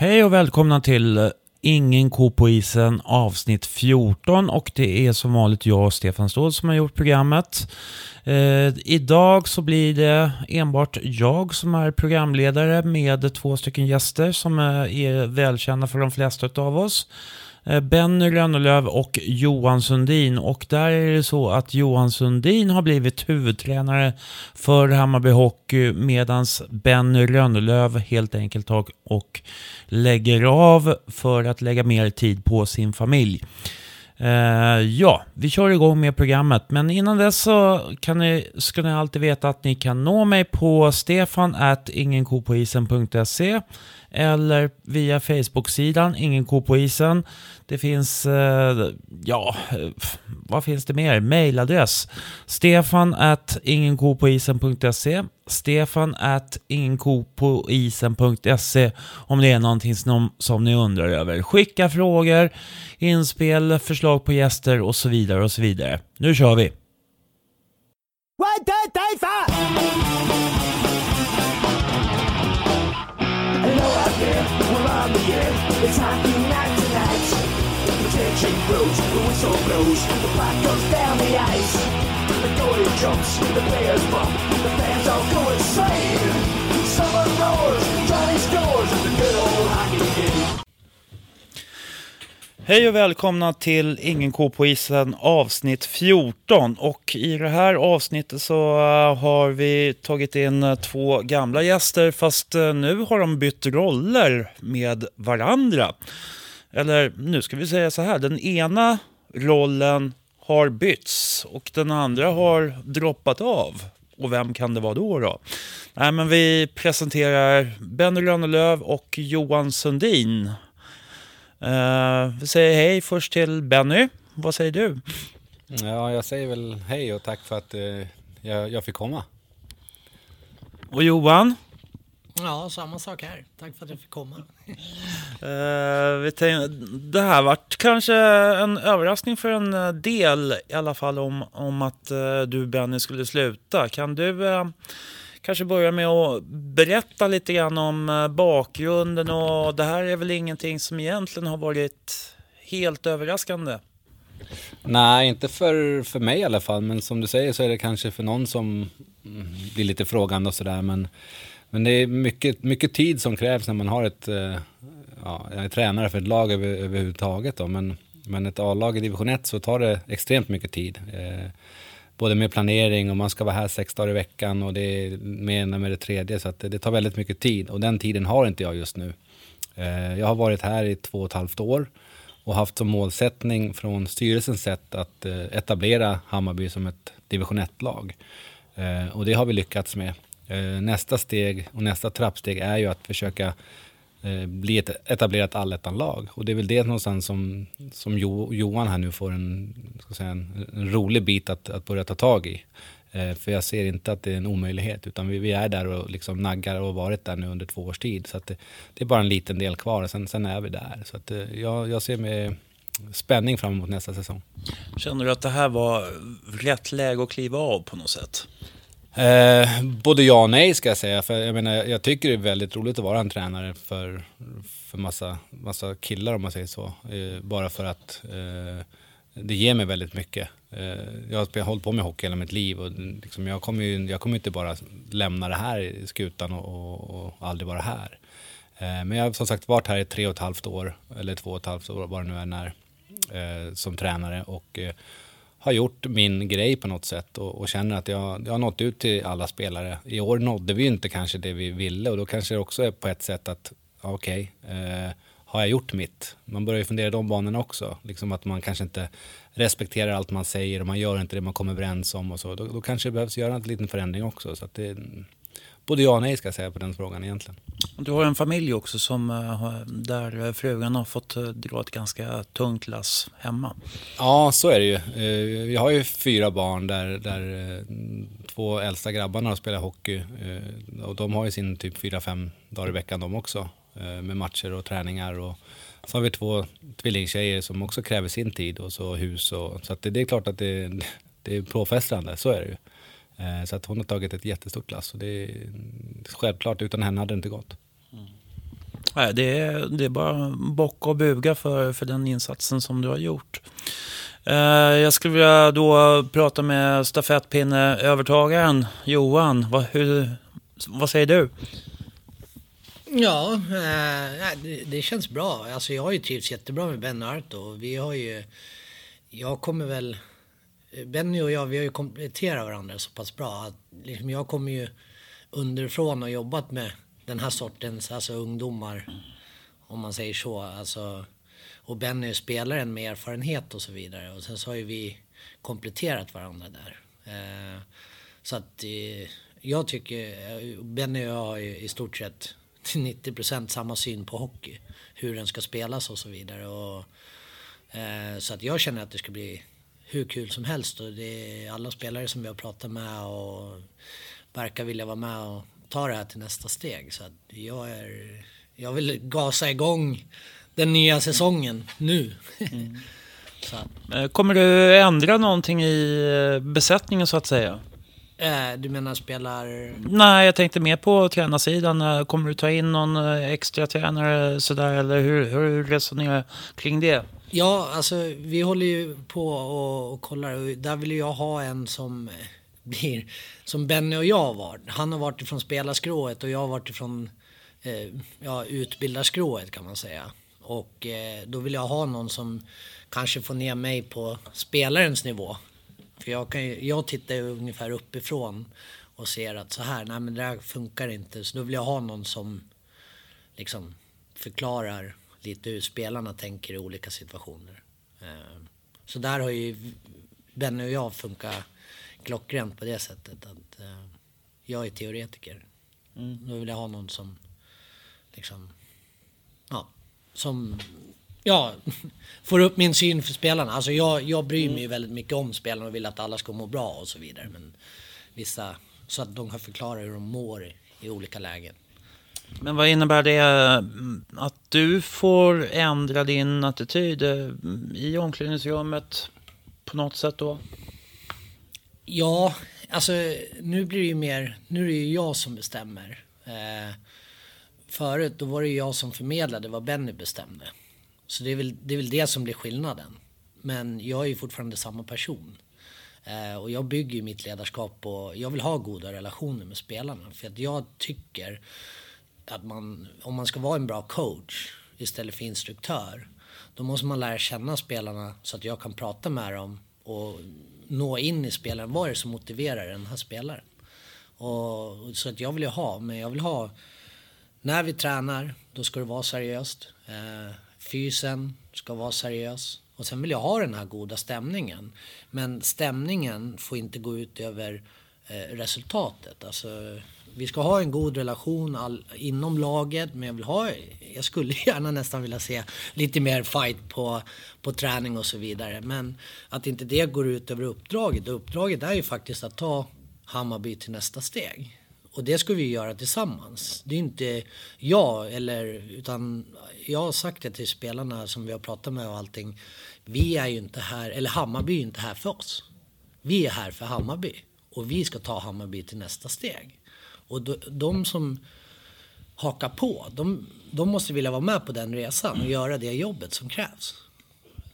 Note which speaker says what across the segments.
Speaker 1: Hej och välkomna till eh, Ingen ko på isen avsnitt 14 och det är som vanligt jag och Stefan Ståhl som har gjort programmet. Eh, idag så blir det enbart jag som är programledare med två stycken gäster som eh, är välkända för de flesta av oss. Eh, Benny Rönnelöv och Johan Sundin. Och där är det så att Johan Sundin har blivit huvudtränare för Hammarby Hockey medan Benny Rönnelöv helt enkelt tar och lägger av för att lägga mer tid på sin familj. Uh, ja, vi kör igång med programmet. Men innan dess så kan ni, ska ni alltid veta att ni kan nå mig på stefan at ingenkopoisen.se eller via Facebook-sidan Ingen ko på isen. Det finns, eh, ja, eh, vad finns det mer? Mailadress stefan at ingenkopoisen.se stefan at ingenkopoisen.se om det är någonting som, som ni undrar över. Skicka frågor, inspel, förslag på gäster och så vidare och så vidare. Nu kör vi! One, two, three, four. The blows, the whistle blows, the puck goes down the ice. The goalie jumps, the players bump, the fans all go insane. Summer roars, Johnny scores, the good old hockey game. Hej och välkomna till Ingen ko på isen avsnitt 14. Och i det här avsnittet så eh, har vi tagit in eh, två gamla gäster fast eh, nu har de bytt roller med varandra. Eller nu ska vi säga så här, den ena rollen har bytts och den andra har droppat av. Och vem kan det vara då? då? Nej, men vi presenterar Benny Rönnelöv och Johan Sundin. Uh, vi säger hej först till Benny. Vad säger du?
Speaker 2: Ja, jag säger väl hej och tack för att uh, jag, jag fick komma.
Speaker 1: Och Johan?
Speaker 3: Ja, samma sak här. Tack för att jag fick komma.
Speaker 1: uh, vi tänkte, det här vart kanske en överraskning för en del i alla fall om, om att uh, du Benny skulle sluta. Kan du uh, kanske börja med att berätta lite grann om bakgrunden och det här är väl ingenting som egentligen har varit helt överraskande?
Speaker 2: Nej, inte för, för mig i alla fall, men som du säger så är det kanske för någon som mm, blir lite frågande och sådär. Men, men det är mycket, mycket tid som krävs när man har ett, eh, ja, jag är tränare för ett lag över, överhuvudtaget då, men, men ett A-lag i division 1 så tar det extremt mycket tid. Eh, både med planering och man ska vara här sex dagar i veckan och det är med ena med det tredje så att det, det tar väldigt mycket tid och den tiden har inte jag just nu. Eh, jag har varit här i två och ett halvt år och haft som målsättning från styrelsens sätt att eh, etablera Hammarby som ett division 1-lag. Eh, och det har vi lyckats med. Eh, nästa steg och nästa trappsteg är ju att försöka eh, bli ett etablerat allettan-lag. Och det är väl det någonstans som, som jo, Johan här nu får en, ska säga, en, en rolig bit att, att börja ta tag i. Eh, för jag ser inte att det är en omöjlighet, utan vi, vi är där och liksom naggar och har varit där nu under två års tid. Så att det, det är bara en liten del kvar, och sen, sen är vi där. Så att, eh, jag, jag ser med spänning fram emot nästa säsong.
Speaker 1: Känner du att det här var rätt läge att kliva av på något sätt?
Speaker 2: Eh, både ja och nej ska jag säga. För jag, menar, jag tycker det är väldigt roligt att vara en tränare för, för massa, massa killar om man säger så. Eh, bara för att eh, det ger mig väldigt mycket. Eh, jag har hållit på med hockey hela mitt liv och liksom jag kommer ju jag kommer inte bara lämna det här i skutan och, och, och aldrig vara här. Eh, men jag har som sagt varit här i tre och ett halvt år, eller två och ett halvt år vad det nu är när, eh, som tränare och eh, har gjort min grej på något sätt och, och känner att jag, jag har nått ut till alla spelare. I år nådde vi inte kanske det vi ville och då kanske det också är på ett sätt att, okej, okay, har jag gjort mitt? Man börjar ju fundera i de banorna också. Liksom att man kanske inte respekterar allt man säger och man gör inte det man kommer överens om och så. Då, då kanske det behövs göra en liten förändring också. Så att det, både ja och nej ska jag säga på den frågan egentligen.
Speaker 1: Du har en familj också som, eh, där frugan har fått eh, dra ett ganska tungt lass hemma.
Speaker 2: Ja, så är det ju. Eh, jag har ju fyra barn där, där två äldsta grabbarna spelar hockey och de har ju sin typ fyra, fem dagar i veckan de också. Eh, med matcher och träningar. Och så har vi två tvillingtjejer som också kräver sin tid och så hus. Och, så det, det är klart att det, det är påfrestande, så är det ju. Eh, så att hon har tagit ett jättestort lass och det är självklart, utan henne hade det inte gått.
Speaker 1: Mm. Nej, det, är, det är bara bocka och buga för, för den insatsen som du har gjort. Eh, jag skulle vilja då prata med stafettpinneövertagaren Johan. Vad, hur, vad säger du?
Speaker 3: Ja, eh, det, det, känns bra. Alltså jag har ju trivts jättebra med Ben Arto. Vi har ju... Jag kommer väl... Benny och jag, vi har ju kompletterat varandra så pass bra. Att liksom jag kommer ju underifrån och jobbat med den här sortens alltså ungdomar. Om man säger så. Alltså, och Benny är spelaren med erfarenhet och så vidare. Och sen så har ju vi kompletterat varandra där. Eh, så att eh, jag tycker, eh, Benny och jag har ju i stort sett till 90 procent samma syn på hockey. Hur den ska spelas och så vidare. Och, eh, så att jag känner att det ska bli hur kul som helst. Och det är alla spelare som vi har pratat med och verkar vilja vara med och ta det här till nästa steg. Så jag, är, jag vill gasa igång den nya säsongen nu. Mm.
Speaker 1: Eh, kommer du ändra någonting i eh, besättningen så att säga?
Speaker 3: Eh, du menar spelar...
Speaker 1: Nej, jag tänkte mer på tränarsidan. Kommer du ta in någon extra tränare sådär eller hur, hur resonerar kring det?
Speaker 3: Ja, alltså vi håller ju på och, och kollar. Där vill jag ha en som blir som Benny och jag var. Han har varit ifrån spelarskrået och jag har varit ifrån eh, ja, utbildarskrået kan man säga. Och eh, då vill jag ha någon som kanske får ner mig på spelarens nivå. För jag, kan, jag tittar ju ungefär uppifrån och ser att så här, nej men det här funkar inte. Så då vill jag ha någon som liksom förklarar lite hur spelarna tänker i olika situationer. Eh, så där har ju Benny och jag funkat klockrent på det sättet att eh, jag är teoretiker. Mm. Då vill jag ha någon som liksom, ja, som, ja, får upp min syn för spelarna. Alltså jag, jag bryr mig mm. väldigt mycket om spelarna och vill att alla ska må bra och så vidare. Men vissa, så att de kan förklara hur de mår i, i olika lägen.
Speaker 1: Men vad innebär det mm, att du får ändra din attityd eh, i omklädningsrummet på något sätt då?
Speaker 3: Ja, alltså nu blir det ju mer, nu är det ju jag som bestämmer. Eh, förut då var det ju jag som förmedlade vad Benny bestämde. Så det är, väl, det är väl det som blir skillnaden. Men jag är ju fortfarande samma person. Eh, och jag bygger ju mitt ledarskap på, jag vill ha goda relationer med spelarna. För att jag tycker att man, om man ska vara en bra coach istället för instruktör, då måste man lära känna spelarna så att jag kan prata med dem och nå in i spelaren. Vad är det som motiverar den här spelaren? Och, så att jag vill ju ha, men jag vill ha när vi tränar, då ska det vara seriöst. Eh, fysen ska vara seriös. Och sen vill jag ha den här goda stämningen. Men stämningen får inte gå ut över eh, resultatet. Alltså, vi ska ha en god relation all, inom laget, men jag vill ha, jag skulle gärna nästan vilja se lite mer fight på, på träning och så vidare. Men att inte det går ut över uppdraget. Och uppdraget är ju faktiskt att ta Hammarby till nästa steg. Och det ska vi göra tillsammans. Det är inte jag eller utan jag har sagt det till spelarna som vi har pratat med och allting. Vi är ju inte här, eller Hammarby är ju inte här för oss. Vi är här för Hammarby och vi ska ta Hammarby till nästa steg. Och de, de som hakar på, de, de, måste vilja vara med på den resan och göra det jobbet som krävs.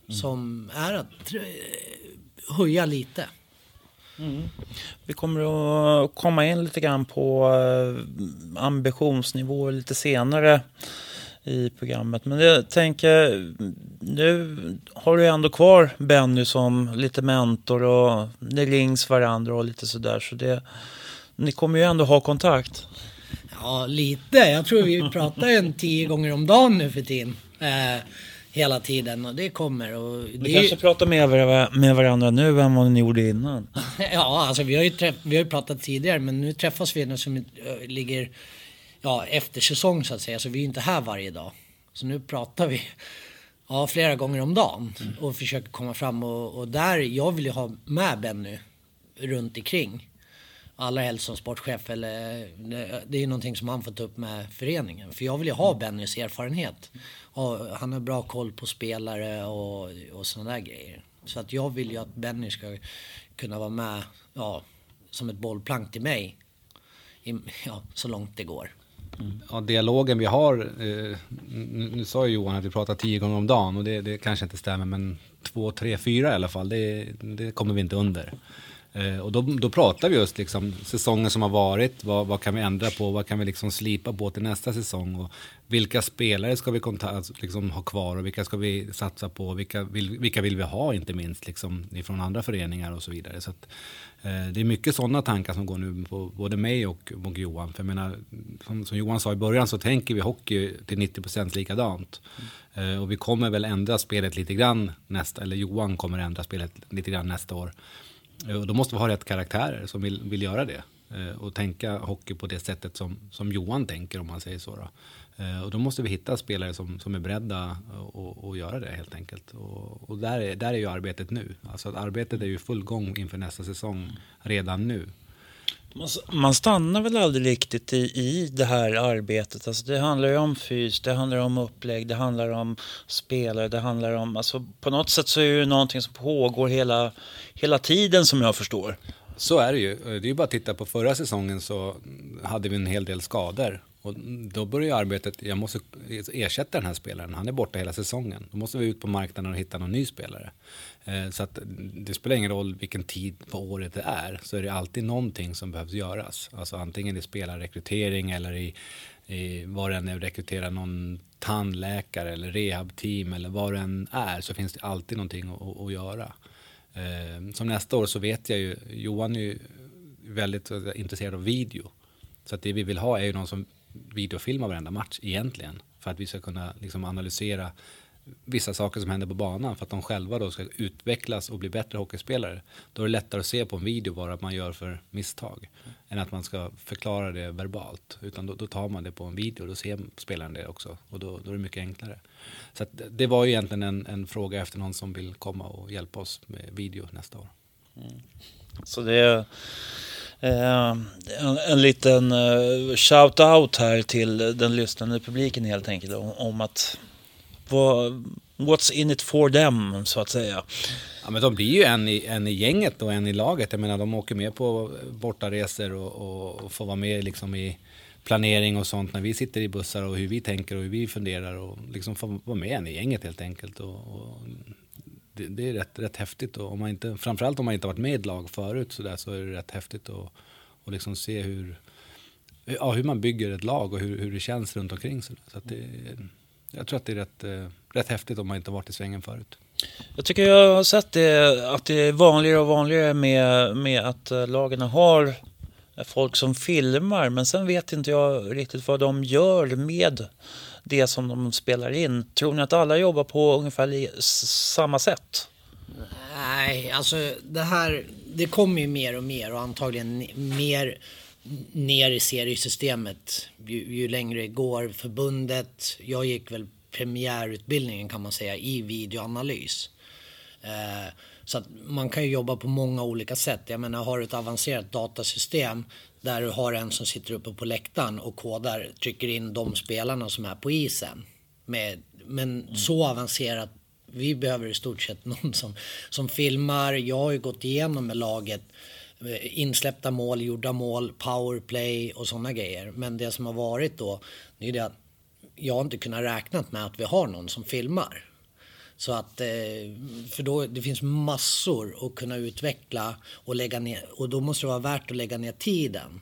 Speaker 3: Mm. Som är att eh, höja lite.
Speaker 1: Mm. Vi kommer att komma in lite grann på ambitionsnivåer ambitionsnivå lite senare i programmet. Men jag tänker, nu har du ändå kvar Benny som lite mentor och ni rings varandra och lite sådär. Så det, ni kommer ju ändå ha kontakt.
Speaker 3: Ja, lite. Jag tror vi pratar en tio gånger om dagen nu för tiden. Eh, hela tiden och det kommer. Och
Speaker 1: det ni kanske pratar mer med varandra nu än vad ni gjorde innan?
Speaker 3: ja, alltså vi har ju, vi har ju pratat tidigare men nu träffas vi när som ligger ja, efter säsong så att säga. Så vi är inte här varje dag. Så nu pratar vi ja, flera gånger om dagen och försöker komma fram och, och där, jag vill ju ha med Benny runt omkring allra helst som sportchef. Eller, det är ju någonting som han får ta upp med föreningen. För jag vill ju ha Bennys erfarenhet. Och han har bra koll på spelare och, och sådana där grejer. Så att jag vill ju att Benny ska kunna vara med ja, som ett bollplank till mig. I, ja, så långt det går.
Speaker 2: mm. ja, dialogen vi har, eh, nu, nu sa ju Johan att vi pratar tio gånger om dagen och det, det kanske inte stämmer men två, tre, fyra i alla fall, det, det kommer vi inte under. Eh, och då, då pratar vi just liksom säsongen som har varit, vad, vad, kan vi ändra på, vad kan vi liksom slipa på till nästa säsong och vilka spelare ska vi alltså, liksom ha kvar och vilka ska vi satsa på, vilka vill, vilka vill vi ha inte minst liksom ifrån andra föreningar och så vidare. Så att, eh, det är mycket sådana tankar som går nu på både mig och, och Johan. För jag menar, som, som, Johan sa i början så tänker vi hockey till 90% likadant. Mm. Eh, och vi kommer väl ändra spelet lite grann nästa, eller Johan kommer ändra spelet lite grann nästa år. Eh, och då måste vi ha rätt karaktärer som vill, vill göra det. Eh, och tänka hockey på det sättet som, som Johan tänker om man säger så. Då. Eh, och då måste vi hitta spelare som, som är beredda att göra det helt enkelt. Och, och, där, är, där är ju arbetet nu. Alltså arbetet är ju full gång inför nästa säsong redan nu.
Speaker 1: Man stannar väl aldrig riktigt i, i det här arbetet. Alltså det handlar ju om fys, det handlar om upplägg, det handlar om spelare, det handlar om... Alltså på något sätt så är det någonting som pågår hela, hela tiden som jag förstår.
Speaker 2: Så är det ju. Det är ju bara att titta på förra säsongen så hade vi en hel del skador. Och då börjar arbetet, jag måste ersätta den här spelaren, han är borta hela säsongen. Då måste vi ut på marknaden och hitta någon ny spelare. Eh, så att det spelar ingen roll vilken tid på året det är, så är det alltid någonting som behövs göras. Alltså antingen i spelarrekrytering eller i, i vad det än är, rekrytera någon tandläkare eller rehabteam eller vad det än är, så finns det alltid någonting att, att göra. Eh, som nästa år så vet jag ju, Johan är ju väldigt intresserad av video. Så att det vi vill ha är ju någon som videofilmar varenda match egentligen. För att vi ska kunna liksom analysera vissa saker som händer på banan för att de själva då ska utvecklas och bli bättre hockeyspelare. Då är det lättare att se på en video vad man gör för misstag mm. än att man ska förklara det verbalt. Utan då, då, tar man det på en video och då ser spelaren det också och då, då är det mycket enklare. Så det var ju egentligen en, en, fråga efter någon som vill komma och hjälpa oss med video nästa år. Mm.
Speaker 1: Så det är Eh, en, en liten eh, shout-out här till den lyssnande publiken helt enkelt om, om att vad, what's in it for them så att säga.
Speaker 2: Ja men de blir ju en i, en i gänget och en i laget. Jag menar de åker med på bortaresor och, och, och får vara med liksom i planering och sånt när vi sitter i bussar och hur vi tänker och hur vi funderar och liksom få vara med en i gänget helt enkelt. Och, och det, det, är rätt, rätt häftigt och om man inte, framförallt om man inte varit med i ett lag förut så, där, så är det rätt häftigt att och liksom se hur, ja, hur man bygger ett lag och hur, hur det känns runt omkring. Så, så att det, jag tror att det är rätt, eh, rätt häftigt om man inte varit i svängen förut.
Speaker 1: Jag tycker jag har sett det, att det är vanligare och vanligare med, med att eh, lagen har folk som filmar. Men sen vet inte jag riktigt vad de gör med det som de spelar in. Tror ni att alla jobbar på ungefär samma sätt?
Speaker 3: Nej, alltså det här, det kommer ju mer och mer och antagligen mer ner i seriesystemet ju, ju längre det går. Förbundet, jag gick väl premiärutbildningen kan man säga i videoanalys. Eh, så att man kan ju jobba på många olika sätt. Jag menar, har du ett avancerat datasystem där du har en som sitter uppe på läktaren och kodar, trycker in de spelarna som är på isen. Med, men mm. så avancerat, vi behöver i stort sett någon som, som filmar. Jag har ju gått igenom med laget Eh, insläppta mål, gjorda mål, powerplay och sådana grejer. Men det som har varit då, det är det att jag har inte kunnat räkna med att vi har någon som filmar. Så att, eh, för då, det finns massor att kunna utveckla och lägga ner. Och då måste det vara värt att lägga ner tiden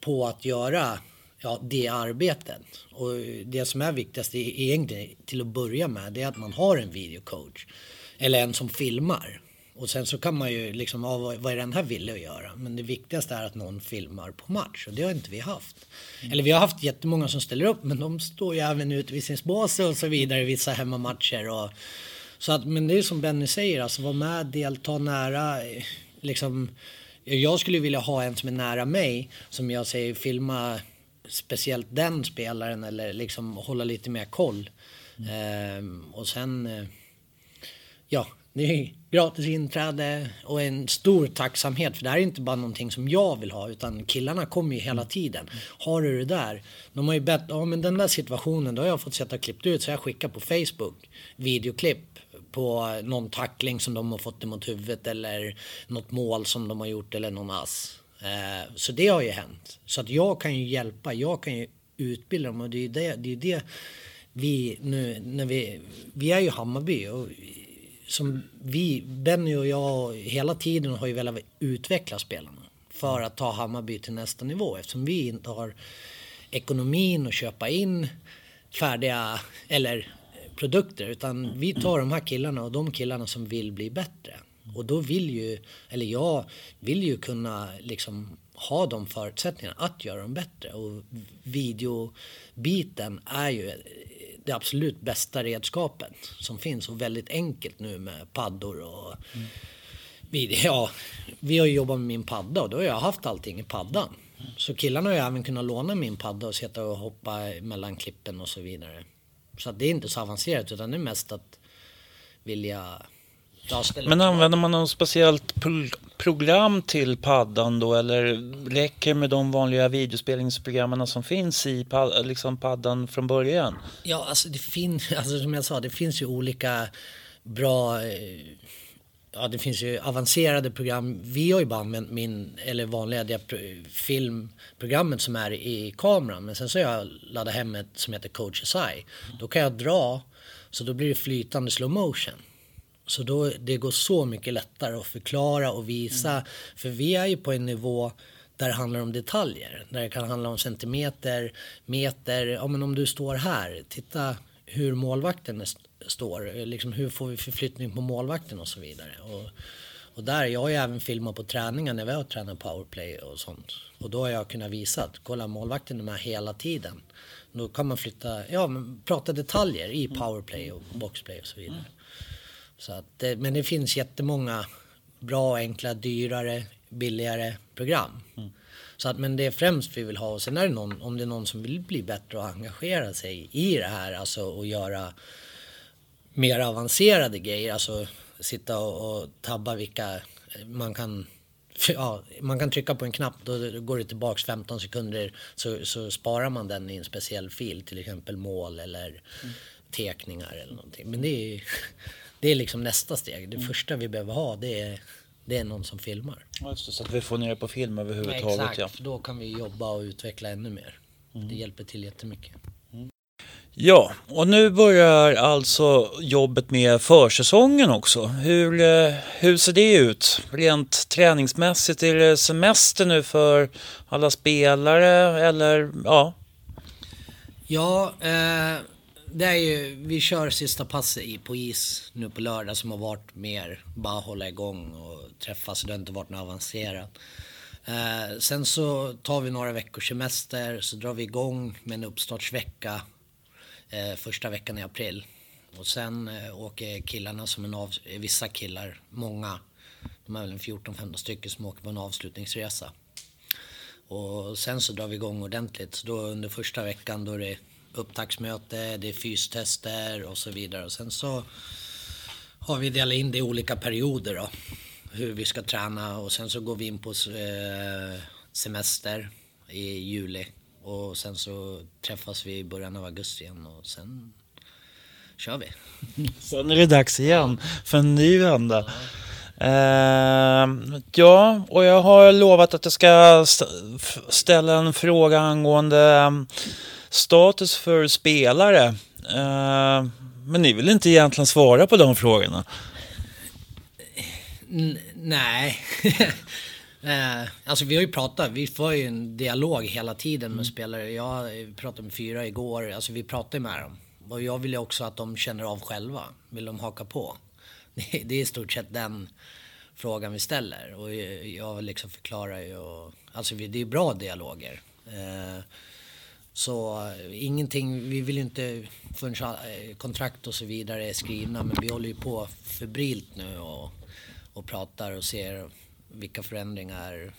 Speaker 3: på att göra ja, det arbetet. Och det som är viktigast egentligen till att börja med, det är att man har en videocoach. Eller en som filmar. Och sen så kan man ju liksom, ja, vad är den här villig att göra? Men det viktigaste är att någon filmar på match och det har inte vi haft. Mm. Eller vi har haft jättemånga som ställer upp men de står ju även sin spåse och så vidare vissa hemmamatcher. Och, så att, men det är som Benny säger, alltså vara med, delta nära. Liksom, jag skulle vilja ha en som är nära mig som jag säger filma speciellt den spelaren eller liksom hålla lite mer koll. Mm. Ehm, och sen, eh, ja, det är gratis inträde och en stor tacksamhet för det här är inte bara någonting som jag vill ha utan killarna kommer ju hela tiden. Har du det där? De har ju bett, ja men den där situationen då har jag fått sätta klippt ut så jag skickar på Facebook videoklipp på någon tackling som de har fått emot huvudet eller något mål som de har gjort eller någon ass. Eh, så det har ju hänt. Så att jag kan ju hjälpa, jag kan ju utbilda dem och det är det, det, är det vi nu, när vi, vi är ju Hammarby och som vi, Benny och jag hela tiden har ju velat utveckla spelarna för att ta Hammarby till nästa nivå eftersom vi inte har ekonomin att köpa in färdiga eller produkter utan vi tar de här killarna och de killarna som vill bli bättre. Och då vill ju, eller jag vill ju kunna liksom ha de förutsättningarna att göra dem bättre. Och videobiten är ju det absolut bästa redskapet som finns och väldigt enkelt nu med paddor och mm. video. Ja, vi har ju jobbat med min padda och då har jag haft allting i paddan. Så killarna har ju även kunnat låna min padda och sitta och hoppa mellan klippen och så vidare. Så att det är inte så avancerat utan det är mest att vilja
Speaker 1: men använder man något speciellt pro program till paddan då eller räcker med de vanliga videospelningsprogrammen som finns i pad liksom paddan från början?
Speaker 3: Ja, alltså det finns, alltså som jag sa, det finns ju olika bra eh, Ja, det finns ju avancerade program. Vi har ju bara använt min, eller vanliga filmprogrammet som är i kameran. Men sen så har jag laddat hem ett som heter Coach SI. Då kan jag dra, så då blir det flytande slow motion. Så då, det går så mycket lättare att förklara och visa. Mm. För vi är ju på en nivå där det handlar om detaljer. Där det kan handla om centimeter, meter. Ja, men om du står här, titta hur målvakten står. Eh, liksom hur får vi förflyttning på målvakten och så vidare. Och, och där, jag har ju även filmat på träningar när vi har tränat powerplay och sånt. Och då har jag kunnat visa att kolla målvakten är med hela tiden. Då kan man flytta, ja men prata detaljer i powerplay och boxplay och så vidare. Så att, men det finns jättemånga bra, enkla, dyrare, billigare program. Mm. Så att, men det är främst vi vill ha. Och sen är det någon, om det är någon som vill bli bättre och engagera sig i det här, alltså och göra mer avancerade grejer, alltså sitta och, och tabba vilka man kan Ja, man kan trycka på en knapp, då går det tillbaks 15 sekunder så, så sparar man den i en speciell fil, till exempel mål eller mm. tekningar eller någonting. Men det är det är liksom nästa steg. Det mm. första vi behöver ha det är, det är någon som filmar.
Speaker 1: Ja, just det, så att vi får ner det på film överhuvudtaget.
Speaker 3: exakt, ja. då kan vi jobba och utveckla ännu mer. Mm. Det hjälper till jättemycket.
Speaker 1: Ja, och nu börjar alltså jobbet med försäsongen också. Hur, eh, hur ser det ut? Rent träningsmässigt, är det semester nu för alla spelare eller ja?
Speaker 3: Ja, eh det är ju, vi kör sista passet på is nu på lördag som har varit mer bara hålla igång och träffas. Det har inte varit något avancerat. Eh, sen så tar vi några veckors semester så drar vi igång med en uppstartsvecka Eh, första veckan i april. Och sen eh, åker killarna som en av, vissa killar, många, de är väl en 14-15 stycken som åker på en avslutningsresa. Och sen så drar vi igång ordentligt. Så då under första veckan då är det upptaktsmöte, det är fystester och så vidare. Och sen så har vi delat in det i olika perioder då. Hur vi ska träna och sen så går vi in på eh, semester i juli. Och sen så träffas vi i början av augusti igen och sen kör vi.
Speaker 1: Sen är det dags igen för en ny vända. Uh, ja, och jag har lovat att jag ska ställa en fråga angående status för spelare. Uh, men ni vill inte egentligen svara på de frågorna?
Speaker 3: N nej. uh, alltså vi har ju pratat, vi får ju en dialog hela tiden med mm. spelare. Jag pratade med fyra igår, alltså vi pratar med dem. Och jag vill ju också att de känner av själva. Vill de haka på? Det, det är i stort sett den frågan vi ställer. Och jag liksom förklarar ju, och, alltså det är bra dialoger. Uh, så eh, ingenting, vi vill ju inte förrän eh, kontrakt och så vidare är skrivna men vi håller ju på febrilt nu och, och pratar och ser vilka förändringar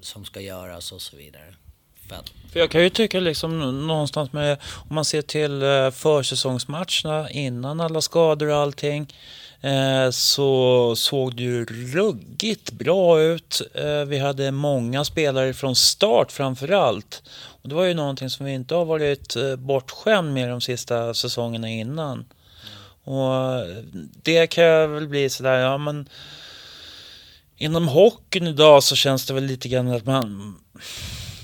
Speaker 3: som ska göras och så vidare.
Speaker 1: För jag kan ju tycka liksom någonstans med, om man ser till eh, försäsongsmatcherna innan alla skador och allting. Eh, så såg det ju ruggigt bra ut. Eh, vi hade många spelare från start framför allt. Och det var ju någonting som vi inte har varit eh, bortskämd med de sista säsongerna innan. Och eh, det kan jag väl bli sådär, ja men inom hockeyn idag så känns det väl lite grann att man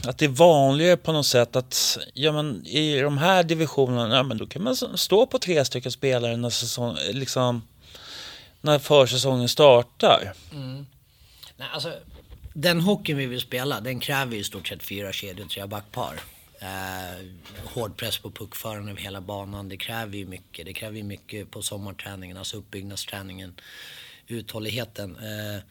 Speaker 1: att det är vanligare på något sätt att ja, men i de här divisionerna, ja, men då kan man stå på tre stycken spelare när, säsong, liksom, när försäsongen startar. Mm.
Speaker 3: Nej, alltså, den hockeyn vi vill spela, den kräver i stort sett fyra kedjor, tre backpar. Eh, hård press på puckföraren över hela banan. Det kräver ju mycket. Det kräver ju mycket på sommarträningen, alltså uppbyggnadsträningen, uthålligheten. Eh,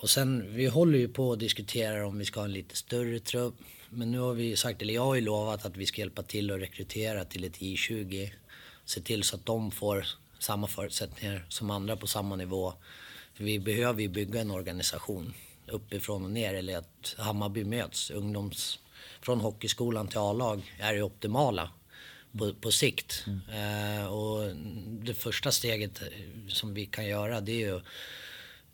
Speaker 3: och sen, vi håller ju på att diskutera om vi ska ha en lite större trupp. Men nu har vi sagt, eller jag har ju lovat att vi ska hjälpa till att rekrytera till ett I20. Se till så att de får samma förutsättningar som andra på samma nivå. För vi behöver ju bygga en organisation uppifrån och ner, eller att Hammarby möts. Ungdoms, från hockeyskolan till A-lag är det optimala på, på sikt. Mm. Eh, och det första steget som vi kan göra det är ju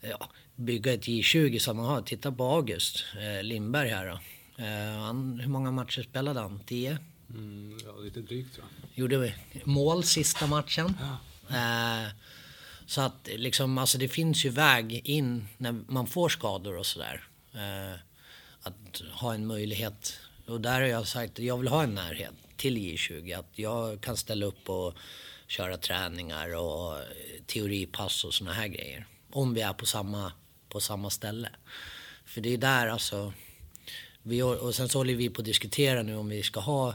Speaker 3: ja, bygga ett J20 som man har. Titta på August eh, Lindberg här då. Eh, han, hur många matcher spelade han? Tio?
Speaker 2: Mm, ja, lite drygt tror
Speaker 3: jag. Gjorde vi. Mål sista matchen. Ja. Eh, så att liksom, alltså det finns ju väg in när man får skador och sådär. Eh, att ha en möjlighet. Och där har jag sagt att jag vill ha en närhet till J20. Att jag kan ställa upp och köra träningar och teoripass och såna här grejer. Om vi är på samma på samma ställe. För det är där alltså. Vi, och sen så håller vi på att diskutera nu om vi ska ha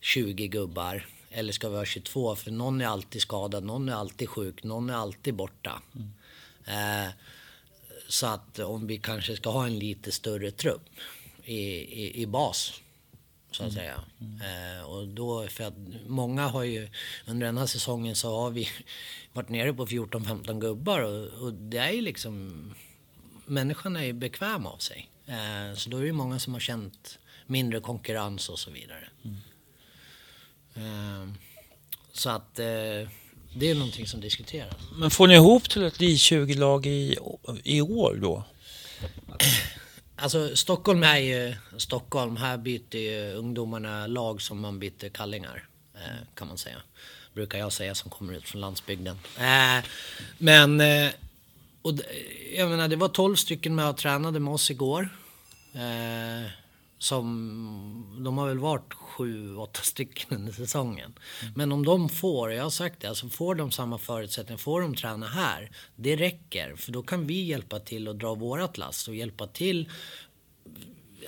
Speaker 3: 20 gubbar eller ska vi ha 22? För någon är alltid skadad, någon är alltid sjuk, någon är alltid borta. Mm. Eh, så att om vi kanske ska ha en lite större trupp i, i, i bas. Så att mm. säga. Mm. Eh, och då, för att många har ju under den här säsongen så har vi varit nere på 14-15 gubbar och, och det är ju liksom människan är ju bekväm av sig. Eh, så då är det många som har känt mindre konkurrens och så vidare. Mm. Eh, så att eh, det är någonting som diskuteras.
Speaker 1: Men får ni ihop till ett J20-lag i, i år då?
Speaker 3: Alltså Stockholm är ju Stockholm. Här byter ju ungdomarna lag som man byter kallingar. Kan man säga. Brukar jag säga som kommer ut från landsbygden. Men och jag menar, det var 12 stycken med och tränade med oss igår. Eh, som, de har väl varit sju, åtta stycken under säsongen. Mm. Men om de får, jag har sagt det, alltså får de samma förutsättningar, får de träna här, det räcker. För då kan vi hjälpa till och dra vårat last och hjälpa till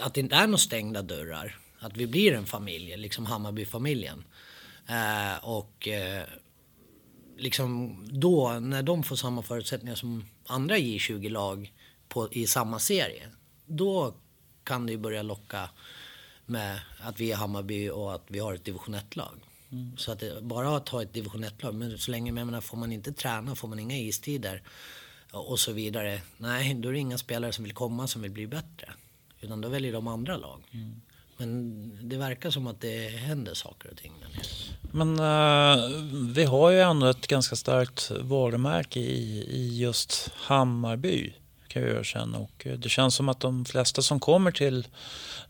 Speaker 3: att det inte är några stängda dörrar. Att vi blir en familj, liksom Hammarbyfamiljen. Eh, och eh, liksom då, när de får samma förutsättningar som andra J20-lag i samma serie, då kan det ju börja locka med att vi är Hammarby och att vi har ett division 1-lag. Mm. Så att det, bara att ha ett division 1-lag, men så länge, menar, får man inte träna, får man inga istider och så vidare. Nej, då är det inga spelare som vill komma som vill bli bättre. Utan då väljer de andra lag. Mm. Men det verkar som att det händer saker och ting.
Speaker 1: Men uh, vi har ju ändå ett ganska starkt varumärke i, i just Hammarby kan jag känna. Och det känns som att de flesta som kommer till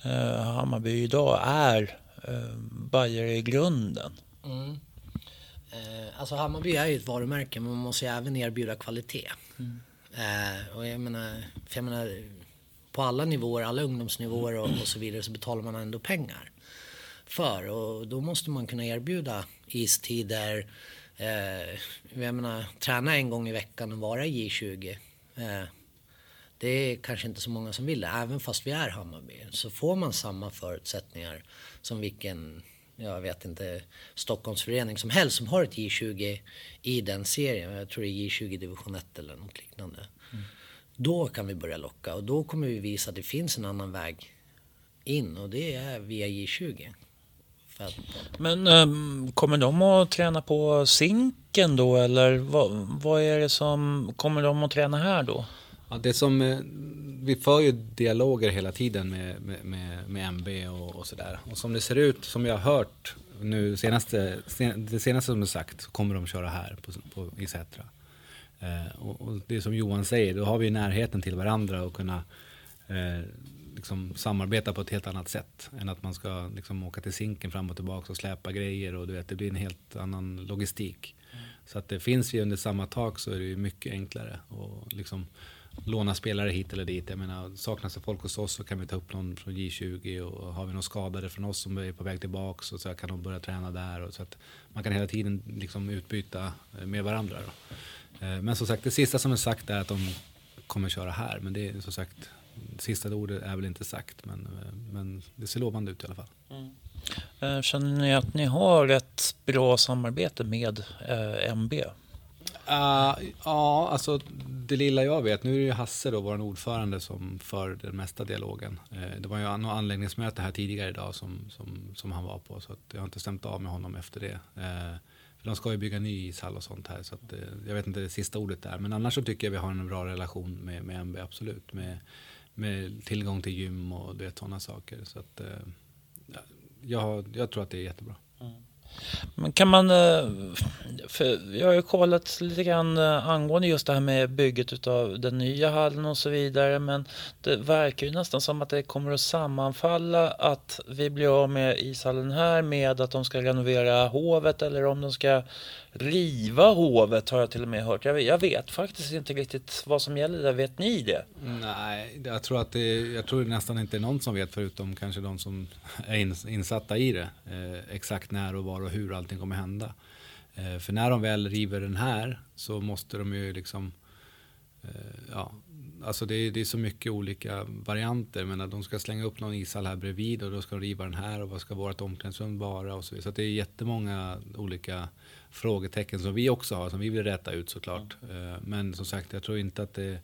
Speaker 1: uh, Hammarby idag är uh, bajare i grunden. Mm.
Speaker 3: Uh, alltså Hammarby är ju ett varumärke men man måste ju även erbjuda kvalitet. Mm. Uh, och jag menar, för jag menar på alla nivåer, alla ungdomsnivåer och, och så vidare så betalar man ändå pengar för. Och då måste man kunna erbjuda istider, eh, jag menar, träna en gång i veckan och vara i J20. Eh, det är kanske inte så många som vill det, även fast vi är Hammarby. Så får man samma förutsättningar som vilken, jag vet inte, Stockholmsförening som helst som har ett J20 i den serien. Jag tror det är J20 division 1 eller något liknande. Då kan vi börja locka och då kommer vi visa att det finns en annan väg in och det är via J20.
Speaker 1: Men um, kommer de att träna på Zinken då eller vad, vad, är det som, kommer de att träna här då?
Speaker 2: Ja, det som, eh, vi för ju dialoger hela tiden med, med, med, med MB och, och sådär. Och som det ser ut, som jag har hört nu senaste, det senaste som du sagt, så kommer de köra här på, på, i Sätra. Eh, och, och, det som Johan säger, då har vi närheten till varandra och kunna eh, liksom samarbeta på ett helt annat sätt än att man ska liksom åka till sinken fram och tillbaka och släpa grejer och du vet, det blir en helt annan logistik. Mm. Så att det finns vi under samma tak så är det ju mycket enklare och liksom låna spelare hit eller dit. Jag menar, saknas det folk hos oss så kan vi ta upp någon från J20 och har vi någon skadade från oss som är på väg tillbaks och så kan de börja träna där. Och så att man kan hela tiden liksom utbyta eh, med varandra. Då. Eh, men som sagt, det sista som är sagt är att de kommer köra här. Men det är som sagt, sista ordet är väl inte sagt. Men, eh, men det ser lovande ut i alla fall.
Speaker 1: Mm. Känner ni att ni har ett bra samarbete med eh, MB?
Speaker 2: Uh, ja, alltså det lilla jag vet, nu är det ju Hasse då, vår ordförande, som för den mesta dialogen. Uh, det var ju något anläggningsmöte här tidigare idag som, som, som han var på, så jag har inte stämt av med honom efter det. Uh, de ska ju bygga ny ishall och sånt här, så att, eh, jag vet inte det sista ordet där. Men annars så tycker jag vi har en bra relation med, med MB, absolut. Med, med tillgång till gym och sådana saker. Så att, eh, jag, jag tror att det är jättebra. Mm.
Speaker 1: Men kan man, eh, för jag har ju kollat lite grann eh, angående just det här med bygget av den nya hallen och så vidare. Men det verkar ju nästan som att det kommer att sammanfalla att vi blir av med ishallen här med att de ska renovera hovet eller om de ska riva hovet har jag till och med hört. Jag vet, jag vet faktiskt inte riktigt vad som gäller där. Vet ni det?
Speaker 2: Nej, jag tror att det, jag tror nästan inte någon som vet förutom kanske de som är insatta i det. Eh, exakt när och var och hur allting kommer hända. Eh, för när de väl river den här så måste de ju liksom eh, ja, alltså det är, det är så mycket olika varianter. Men de ska slänga upp någon ishall här bredvid och då ska de riva den här och vad ska vårt omklädningsrum vara och så vidare. Så det är jättemånga olika frågetecken som vi också har, som vi vill rätta ut såklart. Mm. Men som sagt, jag tror inte att det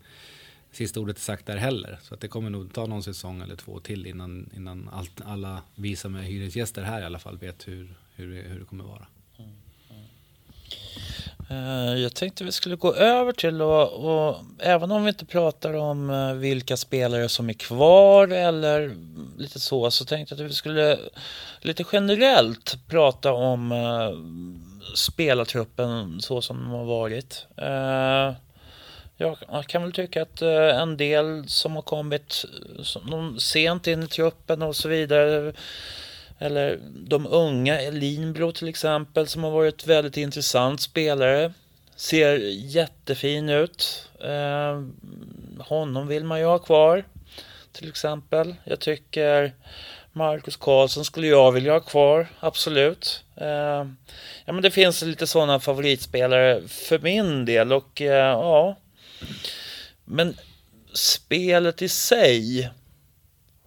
Speaker 2: sista ordet är sagt där heller. Så att det kommer nog ta någon säsong eller två till innan, innan allt, alla vi som är hyresgäster här i alla fall vet hur, hur, hur det kommer vara. Mm.
Speaker 1: Mm. Eh, jag tänkte vi skulle gå över till och, och även om vi inte pratar om eh, vilka spelare som är kvar eller lite så, så tänkte jag att vi skulle lite generellt prata om spelartruppen så som de har varit. Eh, jag kan väl tycka att eh, en del som har kommit sent in i truppen och så vidare eller de unga, Linbro till exempel, som har varit väldigt intressant spelare. Ser jättefin ut. Eh, honom vill man ju ha kvar, till exempel. Jag tycker Marcus Karlsson skulle jag vilja ha kvar, absolut. Eh, ja, men det finns lite sådana favoritspelare för min del och eh, ja. Men spelet i sig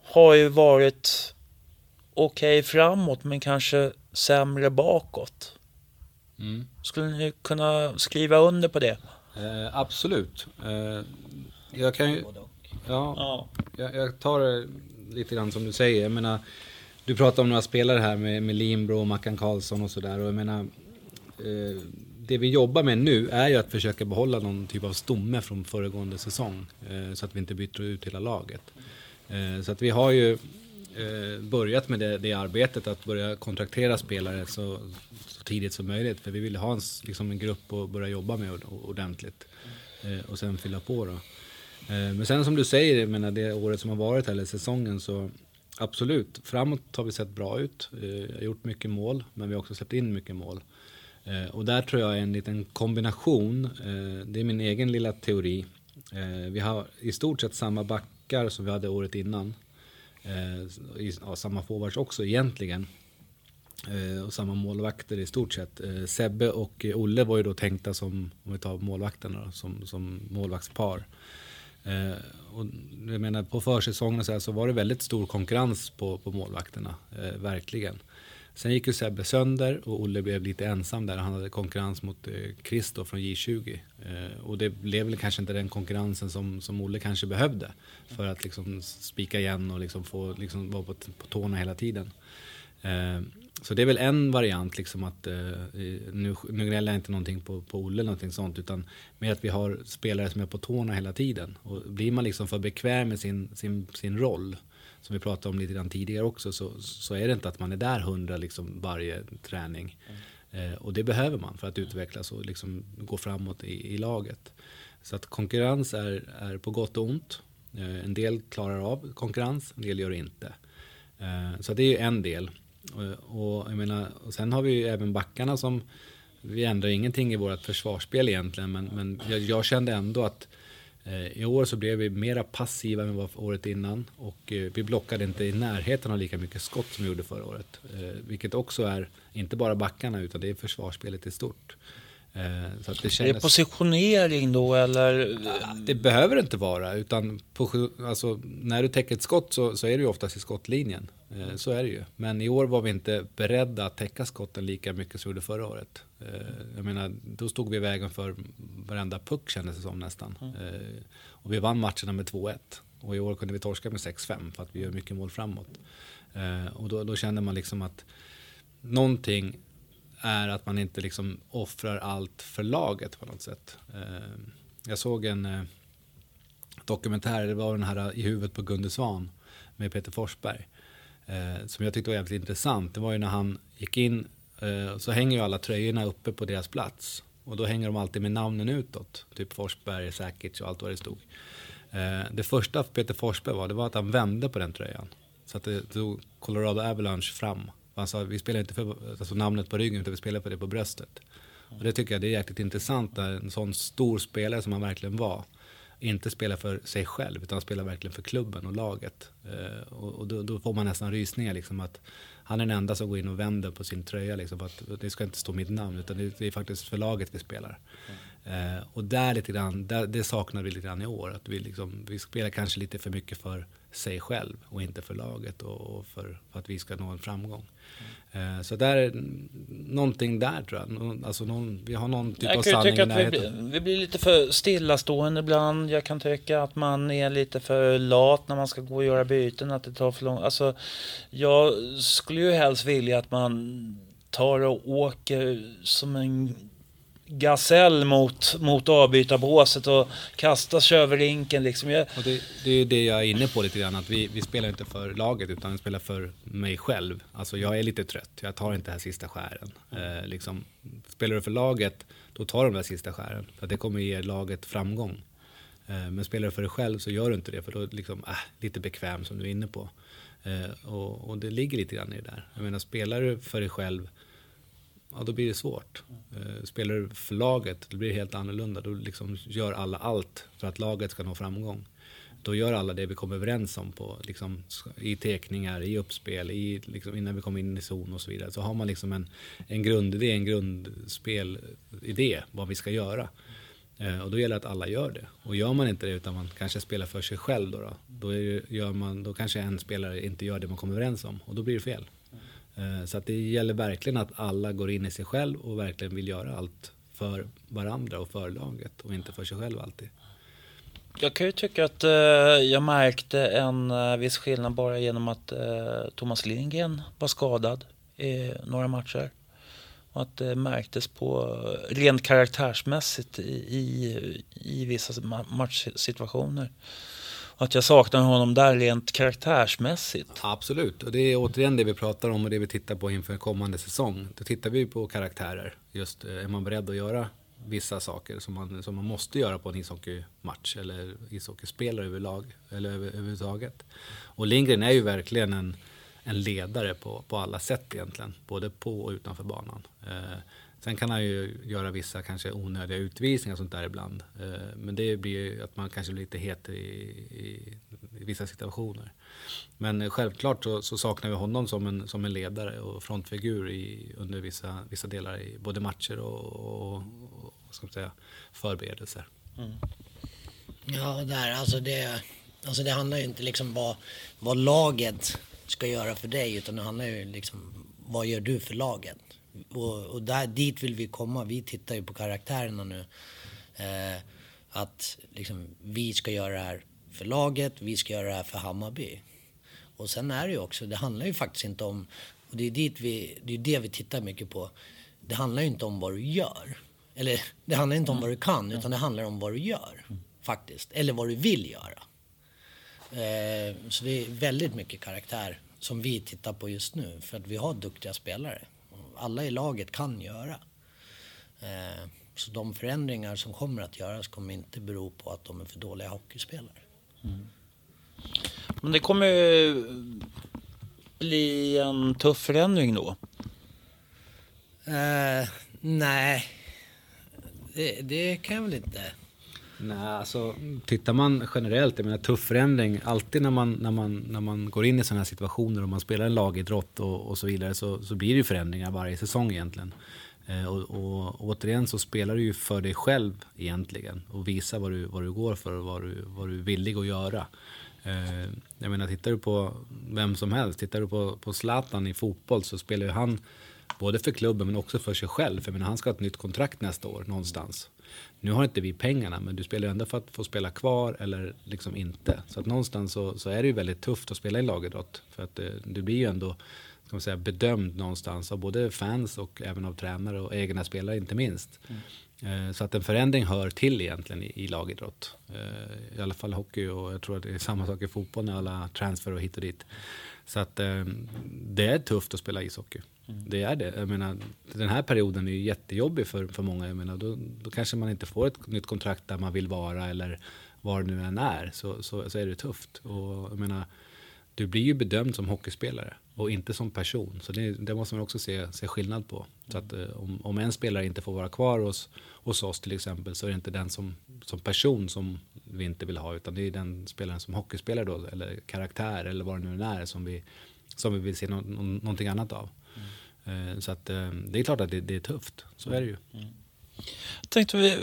Speaker 1: har ju varit okej okay framåt men kanske sämre bakåt. Mm. Skulle ni kunna skriva under på det?
Speaker 2: Eh, absolut. Eh, jag kan ju... Ja, ja. Jag, jag tar det lite grann som du säger. Jag menar, du pratar om några spelare här med, med Limbro och Mackan Karlsson och sådär. Och jag menar, eh, det vi jobbar med nu är ju att försöka behålla någon typ av stomme från föregående säsong. Eh, så att vi inte byter ut hela laget. Eh, så att vi har ju eh, börjat med det, det, arbetet att börja kontraktera spelare så, så, tidigt som möjligt. För vi vill ha en, liksom en grupp att börja jobba med ordentligt. Eh, och sen fylla på då. Eh, men sen som du säger, jag menar det året som har varit, eller säsongen, så absolut. Framåt har vi sett bra ut. Eh, jag har gjort mycket mål, men vi har också släppt in mycket mål. Eh, och där tror jag är en liten kombination. Det är min egen lilla teori. Vi har i stort sett samma backar som vi hade året innan. Ja, samma forwards också egentligen. Och samma målvakter i stort sett. Sebbe och Olle var ju då tänkta som, om vi tar målvakterna, som, som målvaktspar. Eh, och jag menar, på försäsongen så, så var det väldigt stor konkurrens på, på målvakterna, eh, verkligen. Sen gick ju Sebbe sönder och Olle blev lite ensam där. Han hade konkurrens mot eh, från J20. Eh, och det blev väl kanske inte den konkurrensen som, som Olle kanske behövde. För att liksom spika igen och liksom få liksom vara på, på tårna hela tiden. Eh, så det är väl en variant, liksom att, eh, nu, nu gnäller jag inte någonting på, på Olle eller någonting sånt, utan med att vi har spelare som är på tårna hela tiden. Och blir man liksom för bekväm med sin, sin, sin roll, som vi pratade om lite grann tidigare också, så, så är det inte att man är där hundra liksom varje träning. Mm. Eh, och det behöver man för att utvecklas och liksom gå framåt i, i laget. Så att konkurrens är, är på gott och ont. Eh, en del klarar av konkurrens, en del gör det inte. Eh, så det är en del. Och, jag menar, och sen har vi ju även backarna som vi ändrar ingenting i vårt försvarsspel egentligen men, men jag, jag kände ändå att Eh, I år så blev vi mera passiva än var året innan och eh, vi blockade inte i närheten av lika mycket skott som vi gjorde förra året. Eh, vilket också är, inte bara backarna, utan det är försvarsspelet i stort.
Speaker 1: Det, kändes... det är positionering då eller?
Speaker 2: Det behöver det inte vara, utan på, alltså, när du täcker ett skott så, så är du oftast i skottlinjen. Så är det ju. Men i år var vi inte beredda att täcka skotten lika mycket som vi gjorde förra året. Jag menar, då stod vi i vägen för varenda puck kändes det som nästan. Mm. Och vi vann matcherna med 2-1. Och i år kunde vi torska med 6-5 för att vi gör mycket mål framåt. Och då, då känner man liksom att någonting är att man inte liksom offrar allt för laget på något sätt. Jag såg en dokumentär, det var den här I huvudet på Gunde Svan med Peter Forsberg. Eh, som jag tyckte var jävligt intressant. Det var ju när han gick in Eh, så hänger ju alla tröjorna uppe på deras plats. Och då hänger de alltid med namnen utåt. Typ Forsberg, Sakic och allt vad det stod. Eh, det första Peter Forsberg var, det var att han vände på den tröjan. Så att det tog Colorado Avalanche fram. Han sa, vi spelar inte för alltså namnet på ryggen, utan vi spelar för det på bröstet. Och det tycker jag det är jäkligt intressant när en sån stor spelare som han verkligen var, inte spelar för sig själv, utan spelar verkligen för klubben och laget. Eh, och, då, då, får man nästan rysningar liksom att han är den enda som går in och vänder på sin tröja. Liksom, för att det ska inte stå mitt namn, utan det, det är faktiskt för laget vi spelar. Mm. Eh, och där lite grann, där, det saknar vi lite grann i år. Att vi, liksom, vi spelar kanske lite för mycket för sig själv och inte för laget och, och för, för, att vi ska nå en framgång. Eh, så där är någonting där tror jag. Alltså någon, vi har någon typ
Speaker 1: jag
Speaker 2: av sanning
Speaker 1: i närheten. Vi, vi blir lite för stillastående ibland. Jag kan tycka att man är lite för lat när man ska gå och göra byten. Att det tar för lång Alltså, jag skulle ju helst vilja att man tar och åker som en gasell mot, mot avbytarbåset och kastas sig över rinken. Liksom. Jag...
Speaker 2: Och det, det är det jag är inne på lite grann, att vi, vi spelar inte för laget utan vi spelar för mig själv. Alltså jag är lite trött, jag tar inte den här sista skären. Eh, liksom, spelar du för laget, då tar du den här sista skären. För det kommer ge laget framgång. Eh, men spelar du för dig själv så gör du inte det, för då är liksom, äh, lite bekväm som du är inne på. Eh, och, och, det ligger lite grann i det där. Jag menar, spelar du för dig själv ja, då blir det svårt. Eh, spelar du för laget, då blir det helt annorlunda. Då liksom gör alla allt för att laget ska nå framgång. Då gör alla det vi kommer överens om på, liksom, i tekningar, i uppspel, i, liksom, innan vi kommer in i zon och så vidare. Så har man liksom en, en grundidé, en grundspelidé, vad vi ska göra. Eh, och då gäller det att alla gör det. Och gör man inte det utan man kanske spelar för sig själv då, då, då, det, gör man, då kanske en spelare inte gör det man kommer överens om och då blir det fel. Eh, så att det gäller verkligen att alla går in i sig själv och verkligen vill göra allt för varandra och för laget och inte för sig själv alltid.
Speaker 1: Jag kan ju tycka att eh, jag märkte en eh, viss skillnad bara genom att eh, Thomas Lindgren var skadad i några matcher. Och att det märktes på eh, rent karaktärsmässigt i, i, i vissa matchsituationer att jag saknar honom där rent karaktärsmässigt.
Speaker 2: Absolut, och det är återigen det vi pratar om och det vi tittar på inför kommande säsong. Då tittar vi på karaktärer. Just eh, är man beredd att göra vissa saker som man, som man måste göra på en ishockeymatch eller ishockeyspelare överlag, eller över, överhuvudtaget. Och Lindgren är ju verkligen en, en ledare på, på alla sätt egentligen, både på och utanför banan. Eh, Sen kan han ju göra vissa kanske onödiga utvisningar och sånt där ibland. Eh, men det blir ju att man kanske blir lite het i, i, i vissa situationer. Men självklart så, så, saknar vi honom som en, som en ledare och frontfigur i, under vissa, vissa delar i både matcher och, och, och ska säga, förberedelser. Mm.
Speaker 3: Ja, där, alltså det, alltså det handlar ju inte liksom vad, vad laget ska göra för dig utan det handlar ju liksom vad gör du för laget? Och, och där, dit vill vi komma. Vi tittar ju på karaktärerna nu. Eh, att liksom, vi ska göra det här för laget, vi ska göra det här för Hammarby. Och sen är det ju också, det handlar ju faktiskt inte om, och det är, dit vi, det är det vi tittar mycket på. Det handlar ju inte om vad du gör. Eller det handlar inte om vad du kan, utan det handlar om vad du gör. Faktiskt. Eller vad du vill göra. Eh, så det är väldigt mycket karaktär som vi tittar på just nu. För att vi har duktiga spelare alla i laget kan göra. Eh, så de förändringar som kommer att göras kommer inte bero på att de är för dåliga hockeyspelare. Mm.
Speaker 1: Men det kommer ju bli en tuff förändring då?
Speaker 3: Eh, nej, det, det, kan jag väl inte.
Speaker 2: Nej, alltså tittar man generellt, jag menar tuff förändring, alltid när man, när man, när man går in i sådana här situationer och man spelar en lagidrott och, och så vidare så, så blir det ju förändringar varje säsong egentligen. Eh, och, och, och, återigen så spelar du ju för dig själv egentligen och visar vad du, vad du går för och vad du, vad du är villig att göra. Eh, jag menar, tittar du på vem som helst, tittar du på, på Zlatan i fotboll så spelar ju han både för klubben men också för sig själv. För jag menar, han ska ha ett nytt kontrakt nästa år någonstans. Nu har inte vi pengarna, men du spelar ju ändå för att få spela kvar eller liksom inte. Så att någonstans så, så är det ju väldigt tufft att spela i lagidrott. För att eh, du blir ju ändå ska man säga, bedömd någonstans av både fans och även av tränare och egna spelare inte minst. Mm. Så att en förändring hör till egentligen i, i lagidrott. Eh, I alla fall hockey och jag tror att det är samma sak i fotboll när alla transfer och hit och dit. Så att det är tufft att spela ishockey. Mm. Det är det. Jag menar, den här perioden är ju jättejobbig för, för många. Jag menar, då, då kanske man inte får ett nytt kontrakt där man vill vara eller var det nu än är. Så, så, så är det tufft. Och jag menar, du blir ju bedömd som hockeyspelare och inte som person. Så det, det måste man också se, se skillnad på. Så att, eh, om, om en spelare inte får vara kvar hos, hos oss till exempel så är det inte den som, som person som vi inte vill ha utan det är den spelaren som hockeyspelare då eller karaktär eller vad det nu är som vi, som vi vill se no, no, någonting annat av. Mm. Så att eh, det är klart att det, det är tufft, så är det ju. Mm.
Speaker 1: Tänkte vi,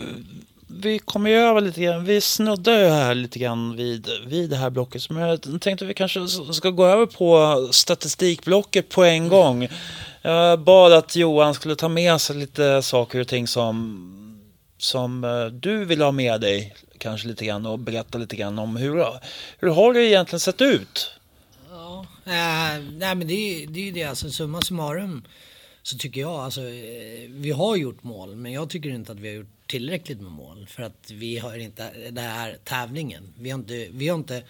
Speaker 1: vi kommer ju över lite grann, vi snuddar ju här lite grann vid, vid det här blocket. Men jag tänkte vi kanske ska gå över på statistikblocket på en gång. Jag bad att Johan skulle ta med sig lite saker och ting som, som eh, du vill ha med dig kanske lite grann och berätta lite grann om hur, hur har det egentligen sett ut?
Speaker 3: Ja, äh, nej men det är ju det, det, alltså summa summarum så tycker jag, alltså eh, vi har gjort mål men jag tycker inte att vi har gjort tillräckligt med mål för att vi har inte den här tävlingen. Vi har inte, vi har inte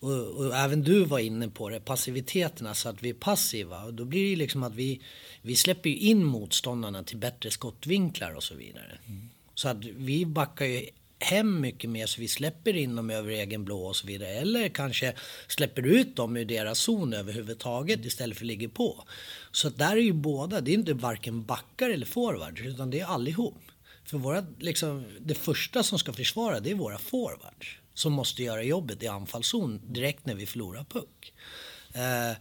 Speaker 3: och, och, även du var inne på det, passiviteterna, så att vi är passiva. Och då blir det liksom att vi, vi släpper ju in motståndarna till bättre skottvinklar och så vidare. Mm. Så att vi backar ju hem mycket mer så vi släpper in dem över egen blå och så vidare. Eller kanske släpper ut dem ur deras zon överhuvudtaget istället för att ligga på. Så där är ju båda, det är inte varken backar eller forwards utan det är allihop. För våra, liksom, det första som ska försvara det är våra forwards. Som måste göra jobbet i anfallszon direkt när vi förlorar puck. Eh,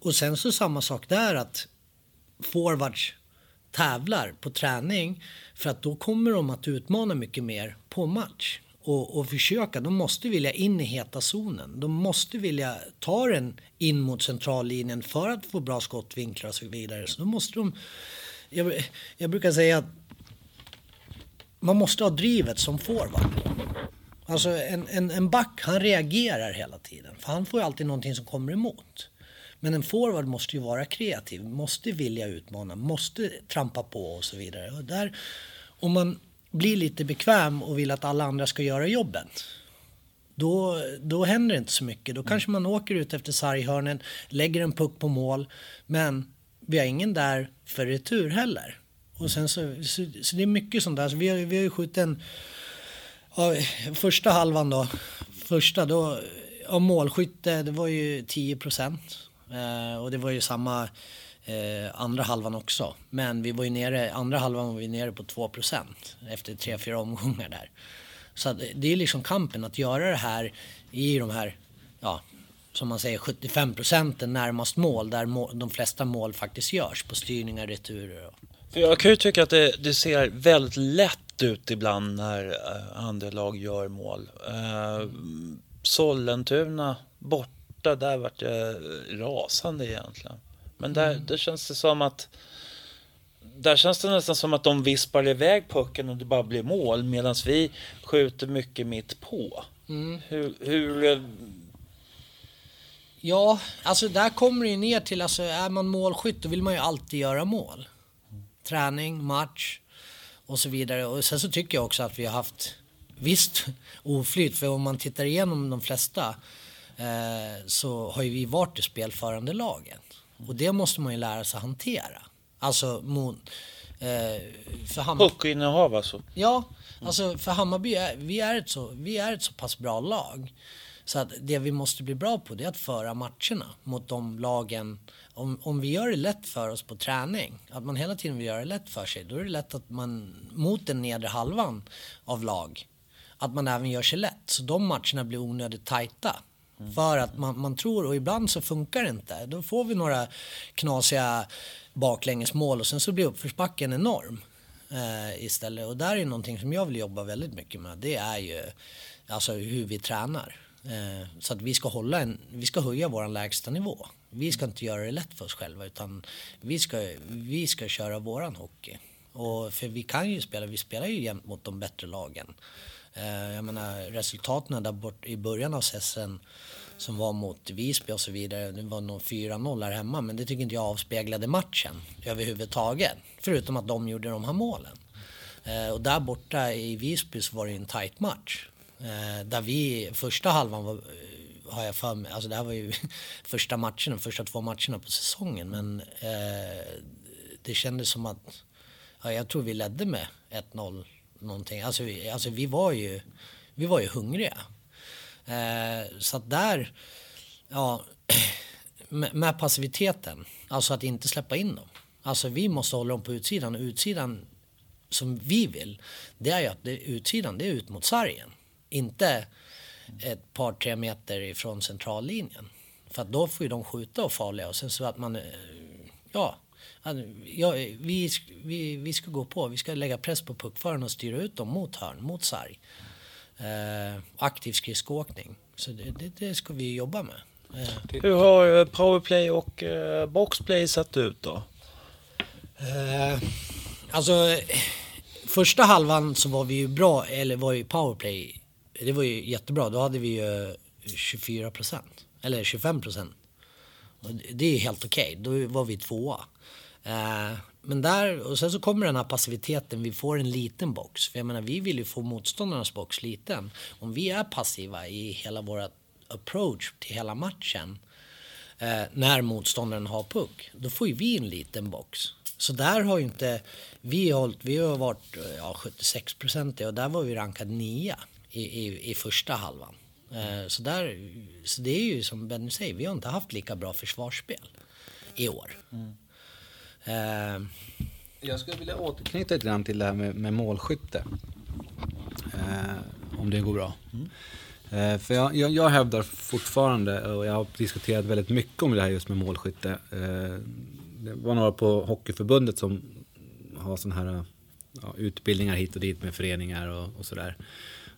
Speaker 3: och sen så samma sak där att forwards tävlar på träning för att då kommer de att utmana mycket mer på match. Och, och försöka, de måste vilja in i heta zonen. De måste vilja ta den in mot centrallinjen för att få bra skottvinklar och så vidare. Så då måste de... Jag, jag brukar säga att man måste ha drivet som forward. Alltså en, en, en back, han reagerar hela tiden. För han får ju alltid någonting som kommer emot. Men en forward måste ju vara kreativ, måste vilja utmana, måste trampa på och så vidare. Och där, om man blir lite bekväm och vill att alla andra ska göra jobbet. Då, då händer det inte så mycket. Då kanske man åker ut efter sarghörnen, lägger en puck på mål. Men vi har ingen där för retur heller. Och sen så, så, så det är mycket sånt där. Så vi, har, vi har ju skjutit en... Ja, första halvan då. Första då. Ja, målskytte, det var ju 10 procent. Eh, och det var ju samma eh, andra halvan också. Men vi var ju nere, andra halvan var vi nere på 2. Efter tre, fyra omgångar där. Så det är liksom kampen att göra det här i de här, ja, som man säger 75 procenten närmast mål där mål, de flesta mål faktiskt görs på styrningar, returer och
Speaker 1: för jag kan ju tycka att det, det, ser väldigt lätt ut ibland när eh, andra lag gör mål. Eh, Sollentuna borta, där vart det rasande egentligen. Men där, mm. där känns det som att där känns det nästan som att de vispar iväg pucken och det bara blir mål medan vi skjuter mycket mitt på. Mm. Hur, hur,
Speaker 3: Ja, alltså där kommer det ju ner till, alltså är man målskytt då vill man ju alltid göra mål träning, match och så vidare. Och sen så tycker jag också att vi har haft visst oflyt. För om man tittar igenom de flesta eh, så har ju vi varit det spelförande laget. Och det måste man ju lära sig hantera. Alltså mot...
Speaker 1: Eh, för Hammarby... Puckinnehav alltså?
Speaker 3: Ja, alltså för Hammarby, är, vi, är ett så, vi är ett så pass bra lag. Så att det vi måste bli bra på det är att föra matcherna mot de lagen om, om vi gör det lätt för oss på träning, att man hela tiden vill göra det lätt för sig, då är det lätt att man mot den nedre halvan av lag, att man även gör sig lätt. Så de matcherna blir onödigt tajta. För att man, man tror, och ibland så funkar det inte. Då får vi några knasiga baklängesmål och sen så blir uppförsbacken enorm. Eh, istället. Och där är någonting som jag vill jobba väldigt mycket med. Det är ju alltså hur vi tränar. Eh, så att vi ska hålla en, vi ska höja vår lägsta nivå. Vi ska inte göra det lätt för oss själva utan vi ska, vi ska köra våran hockey. Och för vi kan ju spela, vi spelar ju jämt mot de bättre lagen. Eh, jag menar resultaten där bort i början av säsongen som var mot Visby och så vidare. Det var nog 4-0 här hemma men det tycker inte jag avspeglade matchen överhuvudtaget. Förutom att de gjorde de här målen. Eh, och där borta i Visby så var det en tight match. Eh, där vi, första halvan var, har jag för mig, alltså det här var ju första matchen, första två matcherna på säsongen. Men det kändes som att, ja, jag tror vi ledde med 1-0 någonting. Alltså, vi, alltså vi var ju, vi var ju hungriga. Eh, så att där, ja, med, med, passiviteten, alltså att inte släppa in dem. Alltså vi måste hålla dem på utsidan och utsidan som vi vill, det är ju att det, utsidan, det är ut mot sargen. Inte ett par, tre meter ifrån centrallinjen. För att då får ju de skjuta och farliga och sen så att man, eh, ja, ja, ja vi, vi, vi ska gå på, vi ska lägga press på puckföraren och styra ut dem mot hörn, mot sarg. Eh, aktiv skridskoåkning. Så det, det, det, ska vi jobba med.
Speaker 4: Eh. Hur har powerplay och eh, boxplay sett ut då?
Speaker 3: Eh, alltså, första halvan så var vi ju bra, eller var ju powerplay. Det var ju jättebra. Då hade vi ju 24 procent. Eller 25 procent. Det är helt okej. Okay. Då var vi tvåa. Eh, men där, och sen så kommer den här passiviteten, vi får en liten box. För jag menar, vi vill ju få motståndarnas box liten. Om vi är passiva i hela vår approach till hela matchen eh, när motståndaren har puck, då får ju vi en liten box. Så där har ju inte vi hållit, vi har varit eh, ja, 76 procent och där var vi rankad nia i, i, i första halvan. Eh, så, där, så det är ju som Benny säger, vi har inte haft lika bra försvarsspel i år. Mm.
Speaker 2: Eh, jag skulle vilja återknyta lite grann till det här med, med målskytte. Eh, om det går bra. Mm. Eh, för jag, jag, jag, hävdar fortfarande, och jag har diskuterat väldigt mycket om det här just med målskytte. Eh, det var några på Hockeyförbundet som har sådana här ja, utbildningar hit och dit med föreningar och, och sådär.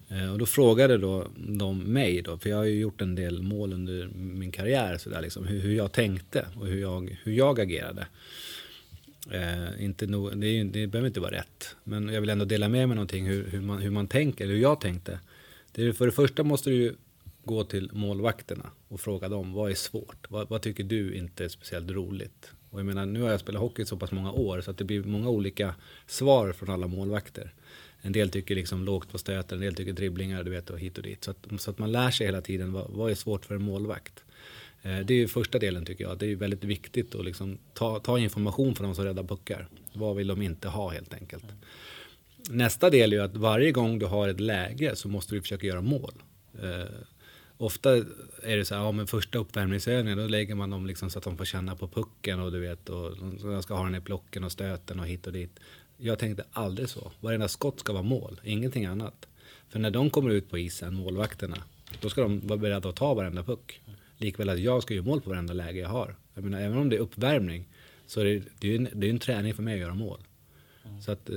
Speaker 2: Eh, och då frågade då de mig, då, för jag har ju gjort en del mål under min karriär, så där, liksom, hur, hur jag tänkte och hur jag, hur jag agerade. Eh, inte no, det, är, det behöver inte vara rätt, men jag vill ändå dela med mig någonting hur, hur, man, hur man tänker, hur jag tänkte. Det är, för det första måste du ju gå till målvakterna och fråga dem, vad är svårt? Vad, vad, tycker du inte är speciellt roligt? Och jag menar, nu har jag spelat hockey så pass många år så att det blir många olika svar från alla målvakter. En del tycker liksom lågt på stöten, en del tycker dribblingar, du vet, och hit och dit. Så att, så att man lär sig hela tiden, vad, vad är svårt för en målvakt? Eh, det är ju första delen tycker jag. Det är väldigt viktigt att liksom ta, ta information från de som räddar puckar. Vad vill de inte ha helt enkelt. Nästa del är ju att varje gång du har ett läge så måste du försöka göra mål. Eh, ofta är det så här, ja men första uppvärmningsövningen då lägger man dem liksom så att de får känna på pucken och du vet och de ska ha den i plocken och stöten och hit och dit. Jag tänkte aldrig så. Varenda skott ska vara mål, ingenting annat. För när de kommer ut på isen, målvakterna, då ska de vara beredda att ta varenda puck. Likväl att jag ska göra mål på varenda läge jag har. Jag menar, även om det är uppvärmning så är det, det är en, det är en träning för mig att göra mål. Mm. Så att eh,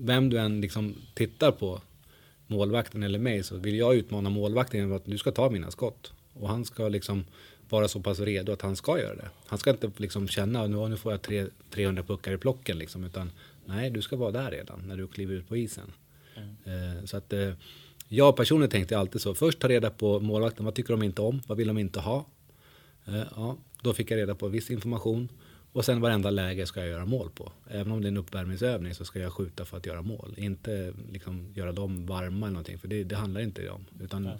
Speaker 2: vem du än liksom tittar på, målvakten eller mig, så vill jag utmana målvakten genom att du ska ta mina skott. Och han ska liksom vara så pass redo att han ska göra det. Han ska inte liksom känna att nu får jag tre, 300 puckar i plocken liksom, utan nej, du ska vara där redan när du kliver ut på isen. Mm. Eh, så att eh, jag personligen tänkte alltid så. Först ta reda på målvakten. Vad tycker de inte om? Vad vill de inte ha? Eh, ja, då fick jag reda på viss information. Och sen varenda läge ska jag göra mål på. Även om det är en uppvärmningsövning så ska jag skjuta för att göra mål. Inte liksom göra dem varma eller någonting. För det, det handlar inte om. Utan ja.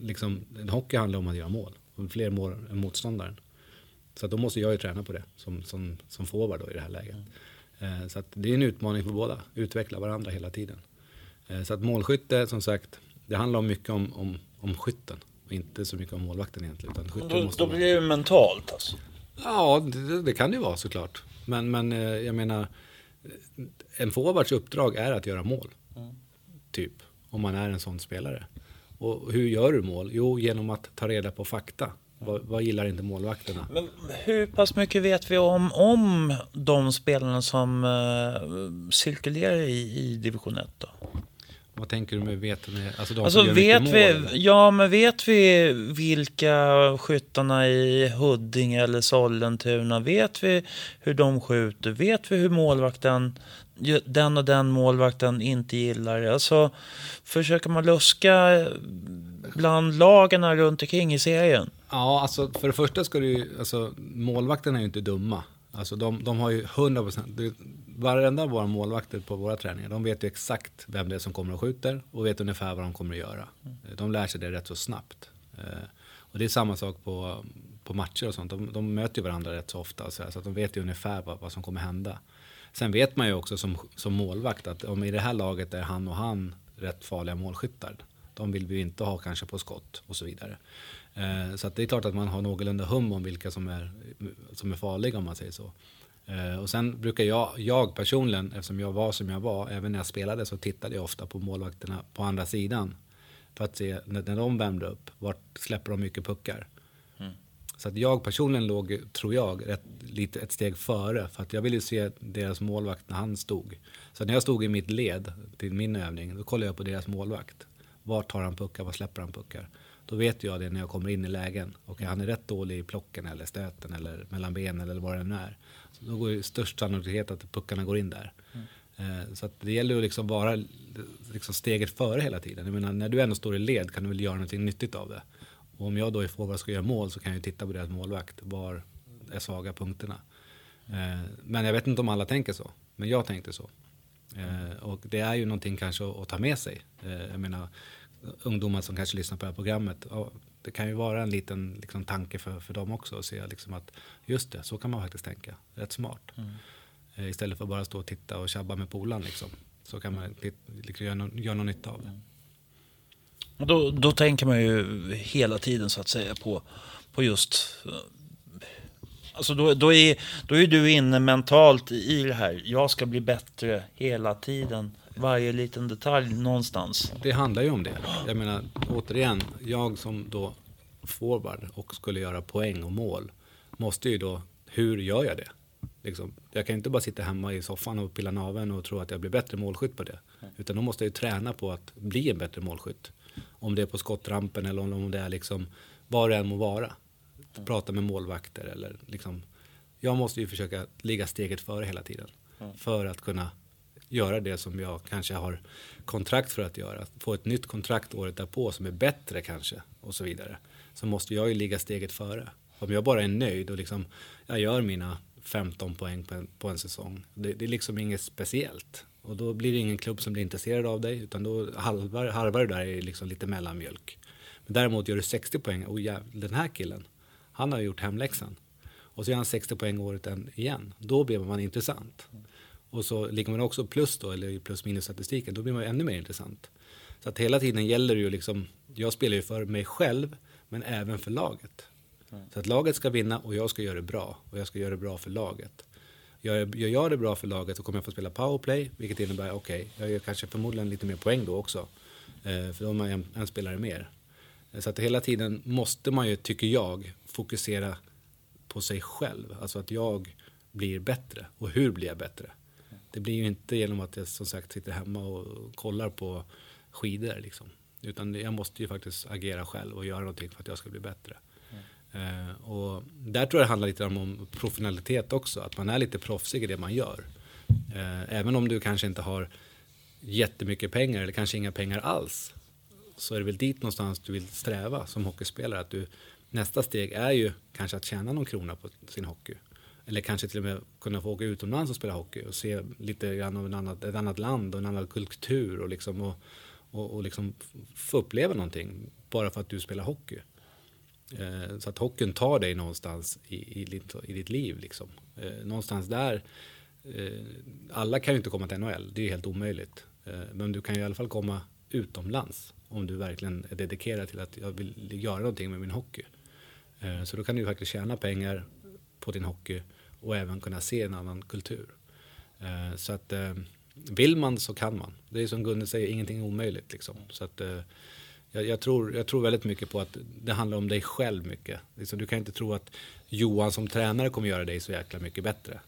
Speaker 2: liksom, hockey handlar om att göra mål. Fler mål än motståndaren. Så då måste jag ju träna på det som, som, som forward då i det här läget. Mm. Så det är en utmaning för båda. Utveckla varandra hela tiden. Eh, så att målskytte, som sagt, det handlar mycket om, om, om skytten. Och inte så mycket om målvakten egentligen. Utan
Speaker 4: då, då blir det ju mentalt alltså?
Speaker 2: Ja, det, det, kan det ju vara såklart. Men, men eh, jag menar, en forwards uppdrag är att göra mål. Mm. Typ. om man är en sån spelare. Och hur gör du mål? Jo, genom att ta reda på fakta. Vad, vad gillar inte målvakterna?
Speaker 4: Men hur pass mycket vet vi om, om de spelarna som uh, cirkulerar i, i division 1 då?
Speaker 2: Vad tänker du med vet? Alltså,
Speaker 4: alltså vet
Speaker 2: mål,
Speaker 4: vi,
Speaker 2: eller?
Speaker 4: ja men vet vi vilka skyttarna i Huddinge eller Sollentuna, vet vi hur de skjuter, vet vi hur målvakten, den och den målvakten inte gillar Alltså försöker man luska bland lagarna runt omkring i serien?
Speaker 2: Ja, alltså för det första ska du ju, alltså målvakterna är ju inte dumma. Alltså de, de har ju 100 procent, varenda våra målvakter på våra träningar, de vet ju exakt vem det är som kommer och skjuter och vet ungefär vad de kommer att göra. De lär sig det rätt så snabbt. Eh, och det är samma sak på, på matcher och sånt. De, de möter ju varandra rätt så ofta så, så att de vet ju ungefär vad, vad som kommer hända. Sen vet man ju också som, som målvakt att om i det här laget är han och han rätt farliga målskyttar. De vill vi inte ha kanske på skott och så vidare. Eh, så det är klart att man har någorlunda hum om vilka som är, som är farliga om man säger så. Eh, och sen brukar jag, jag personligen, eftersom jag var som jag var, även när jag spelade så tittade jag ofta på målvakterna på andra sidan. För att se när, när de värmde upp, vart släpper de mycket puckar. Mm. Så att jag personligen låg, tror jag, ett, lite ett steg före. För att jag ville se deras målvakt när han stod. Så när jag stod i mitt led till min övning, då kollade jag på deras målvakt. Vart tar han puckar, var släpper han puckar? Då vet jag det när jag kommer in i lägen. Okej, okay, han är rätt dålig i plocken eller stöten eller mellan benen eller vad det nu är. Då går det störst sannolikhet att puckarna går in där. Mm. Så det gäller att liksom vara liksom steget före hela tiden. Jag menar, när du ändå står i led kan du väl göra någonting nyttigt av det. Och om jag då i forward ska göra mål så kan jag titta på deras målvakt. Var är svaga punkterna? Mm. Men jag vet inte om alla tänker så. Men jag tänkte så. Mm. Och det är ju någonting kanske att ta med sig. Jag menar, ungdomar som kanske lyssnar på det här programmet. det kan ju vara en liten liksom, tanke för, för dem också. Att se liksom att just det, så kan man faktiskt tänka. Rätt smart. Mm. Eh, istället för att bara stå och titta och tjabba med polaren. Liksom. Så kan man liksom, göra, någon, göra någon nytta av det. Mm.
Speaker 4: Då, då tänker man ju hela tiden så att säga på, på just Alltså då, då, är, då är du inne mentalt i det här. Jag ska bli bättre hela tiden varje liten detalj någonstans.
Speaker 2: Det handlar ju om det. Jag menar, återigen, jag som då forward och skulle göra poäng och mål måste ju då, hur gör jag det? Liksom, jag kan inte bara sitta hemma i soffan och pilla naven och tro att jag blir bättre målskytt på det. Utan då måste jag ju träna på att bli en bättre målskytt. Om det är på skottrampen eller om det är liksom, vad det än må vara. Prata med målvakter eller liksom. Jag måste ju försöka ligga steget före hela tiden. För att kunna göra det som jag kanske har kontrakt för att göra. Få ett nytt kontrakt året därpå som är bättre kanske och så vidare. Så måste jag ju ligga steget före. Om jag bara är nöjd och liksom jag gör mina 15 poäng på en, på en säsong. Det, det, är liksom inget speciellt. Och då blir det ingen klubb som blir intresserad av dig utan då halvar, halvar det där i liksom lite mellanmjölk. Men däremot gör du 60 poäng, och ja, den här killen, han har gjort hemläxan. Och så gör han 60 poäng året igen. Då blir man intressant. Och så ligger man också plus då, eller plus minus statistiken, då blir man ju ännu mer intressant. Så att hela tiden gäller det ju liksom, jag spelar ju för mig själv, men även för laget. Mm. Så att laget ska vinna och jag ska göra det bra. Och jag ska göra det bra för laget. Gör, gör jag det bra för laget så kommer jag få spela powerplay, vilket innebär, okej, okay, jag gör kanske förmodligen lite mer poäng då också. Eh, för då har man en, en spelare mer. Så att hela tiden måste man ju, tycker jag, fokusera på sig själv. Alltså att jag blir bättre. Och hur blir jag bättre? Det blir ju inte genom att jag som sagt sitter hemma och kollar på skidor. Liksom. Utan jag måste ju faktiskt agera själv och göra någonting för att jag ska bli bättre. Mm. Uh, och där tror jag det handlar lite om professionalitet också. Att man är lite proffsig i det man gör. Uh, även om du kanske inte har jättemycket pengar eller kanske inga pengar alls. Så är det väl dit någonstans du vill sträva som hockeyspelare. Att du, nästa steg är ju kanske att tjäna någon krona på sin hockey. Eller kanske till och med kunna få åka utomlands och spela hockey och se lite grann av en annat, ett annat land och en annan kultur och, liksom, och, och, och liksom få uppleva någonting bara för att du spelar hockey. Eh, så att hockeyn tar dig någonstans i, i, ditt, i ditt liv. Liksom. Eh, någonstans där, eh, alla kan ju inte komma till NHL, det är helt omöjligt. Eh, men du kan ju i alla fall komma utomlands om du verkligen är dedikerad till att jag vill göra någonting med min hockey. Eh, så då kan du faktiskt tjäna pengar på din hockey och även kunna se en annan kultur. Eh, så att eh, vill man så kan man. Det är som Gunde säger, ingenting är omöjligt liksom. Så att, eh, jag, jag, tror, jag tror väldigt mycket på att det handlar om dig själv mycket. Liksom, du kan inte tro att Johan som tränare kommer göra dig så jäkla mycket bättre.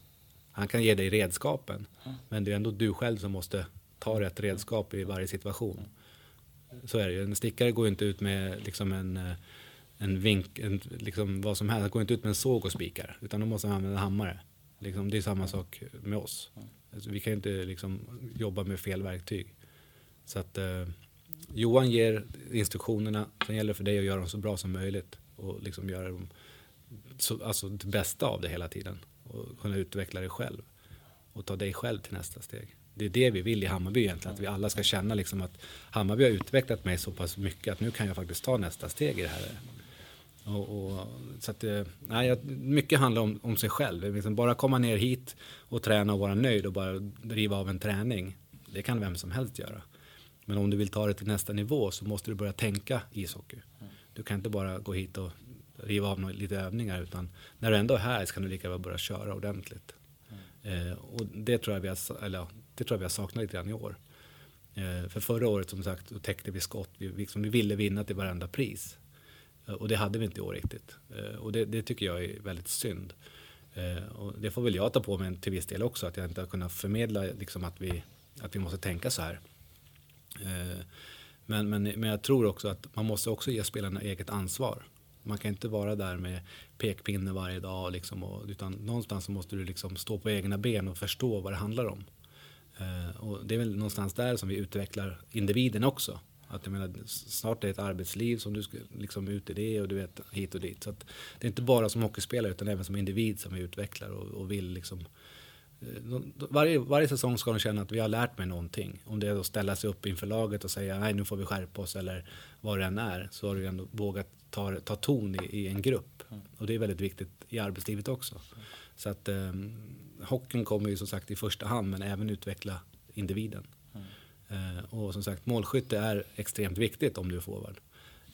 Speaker 2: Han kan ge dig redskapen, men det är ändå du själv som måste ta rätt redskap i varje situation. Så är det ju. En stickare går inte ut med liksom en, eh, en vink, en, liksom vad som helst. Han går inte ut med en såg och spikar, utan då måste han använda hammare. Liksom, det är samma sak med oss. Alltså, vi kan inte liksom, jobba med fel verktyg. Så att eh, Johan ger instruktionerna, sen gäller det för dig att göra dem så bra som möjligt och liksom göra dem så, alltså det bästa av det hela tiden och kunna utveckla dig själv och ta dig själv till nästa steg. Det är det vi vill i Hammarby egentligen, att vi alla ska känna liksom att Hammarby har utvecklat mig så pass mycket att nu kan jag faktiskt ta nästa steg i det här. Och, och, så att, eh, nej, mycket handlar om, om sig själv. Liksom bara komma ner hit och träna och vara nöjd och bara driva av en träning. Det kan vem som helst göra. Men om du vill ta det till nästa nivå så måste du börja tänka ishockey. Du kan inte bara gå hit och riva av några, lite övningar utan när du ändå är här så kan du lika väl börja köra ordentligt. Mm. Eh, och det tror, jag vi har, eller, det tror jag vi har saknat lite grann i år. Eh, för förra året som sagt då täckte vi skott. Vi, liksom, vi ville vinna till varenda pris. Eh, och det hade vi inte i år riktigt. Eh, och det, det, tycker jag är väldigt synd. Eh, och det får väl jag ta på mig till viss del också. Att jag inte har kunnat förmedla liksom, att, vi, att vi måste tänka så här. Men, men, men jag tror också att man måste också ge spelarna eget ansvar. Man kan inte vara där med pekpinne varje dag. Liksom, och, utan någonstans måste du liksom stå på egna ben och förstå vad det handlar om. Och det är väl någonstans där som vi utvecklar individen också. Att jag menar, snart är det ett arbetsliv som du ska liksom ut i det och du vet hit och dit. Så det är inte bara som hockeyspelare utan även som individ som vi utvecklar och, och vill liksom Eh, varje, varje säsong ska de känna att vi har lärt mig någonting. Om det är att ställa sig upp inför laget och säga nej nu får vi skärpa oss eller vad det än är. Så har du ändå vågat ta, ta ton i, i en grupp. Och det är väldigt viktigt i arbetslivet också. Så att eh, hockeyn kommer ju som sagt i första hand men även utveckla individen. Eh, och som sagt målskytte är extremt viktigt om du är forward.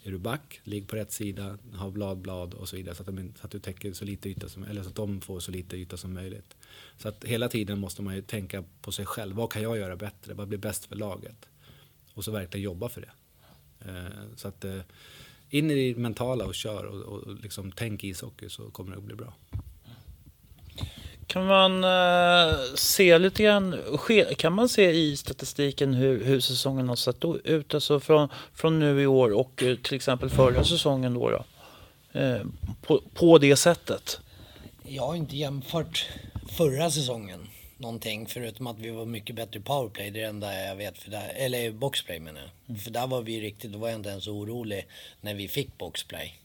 Speaker 2: Är du back, ligg på rätt sida, ha blad, blad och så vidare så att, de, så att du täcker så lite yta som eller så att de får så lite yta som möjligt. Så att hela tiden måste man ju tänka på sig själv. Vad kan jag göra bättre? Vad blir bäst för laget? Och så verkligen jobba för det. Eh, så att eh, in i det mentala och kör och, och liksom tänk ishockey så kommer det att bli bra.
Speaker 4: Kan man uh, se lite grann, kan man se i statistiken hur, hur säsongen har sett ut? Alltså från, från nu i år och uh, till exempel förra säsongen då? då uh, på, på det sättet?
Speaker 3: Jag har inte jämfört förra säsongen någonting förutom att vi var mycket bättre i powerplay. Det är det enda jag vet. För där, eller boxplay menar jag. Mm. För där var vi riktigt, då var jag inte ens orolig när vi fick boxplay.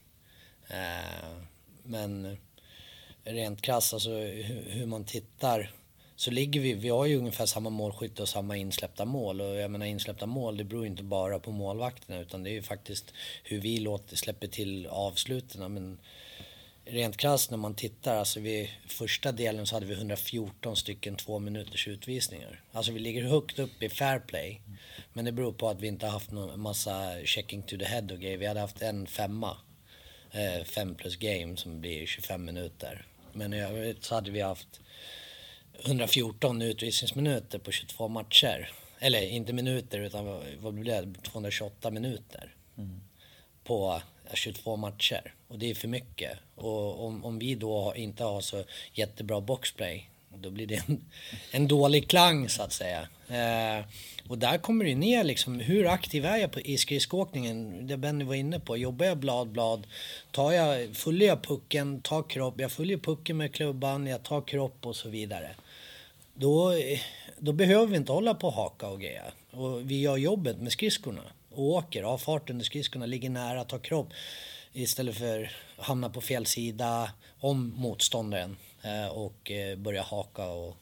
Speaker 3: men rent krasst, alltså hur, man tittar så ligger vi, vi har ju ungefär samma målskytte och samma insläppta mål. Och jag menar insläppta mål, det beror inte bara på målvakterna utan det är ju faktiskt hur vi låter, släpper till avsluten. Men rent krasst när man tittar, alltså vi, första delen så hade vi 114 stycken två minuters utvisningar. Alltså vi ligger högt upp i fair play. Men det beror på att vi inte haft någon massa checking to the head och grejer. Vi hade haft en femma. Eh, fem plus game som blir 25 minuter. Men i övrigt så hade vi haft 114 utvisningsminuter på 22 matcher. Eller inte minuter utan vad blir det? 228 minuter. Mm. På 22 matcher. Och det är för mycket. Och om, om vi då inte har så jättebra boxplay då blir det en, en dålig klang så att säga. Eh, och där kommer det ner liksom, hur aktiv är jag på, i skridskoåkningen? Det Benny var inne på. Jobbar jag blad, blad? Tar jag, följer jag pucken, tar kropp, jag följer pucken med klubban, jag tar kropp och så vidare. Då, då behöver vi inte hålla på och haka och greja. Och vi gör jobbet med skridskorna och åker, har fart under skridskorna, ligger nära, tar kropp. Istället för att hamna på fel sida om motståndaren Eh, och eh, börja haka och,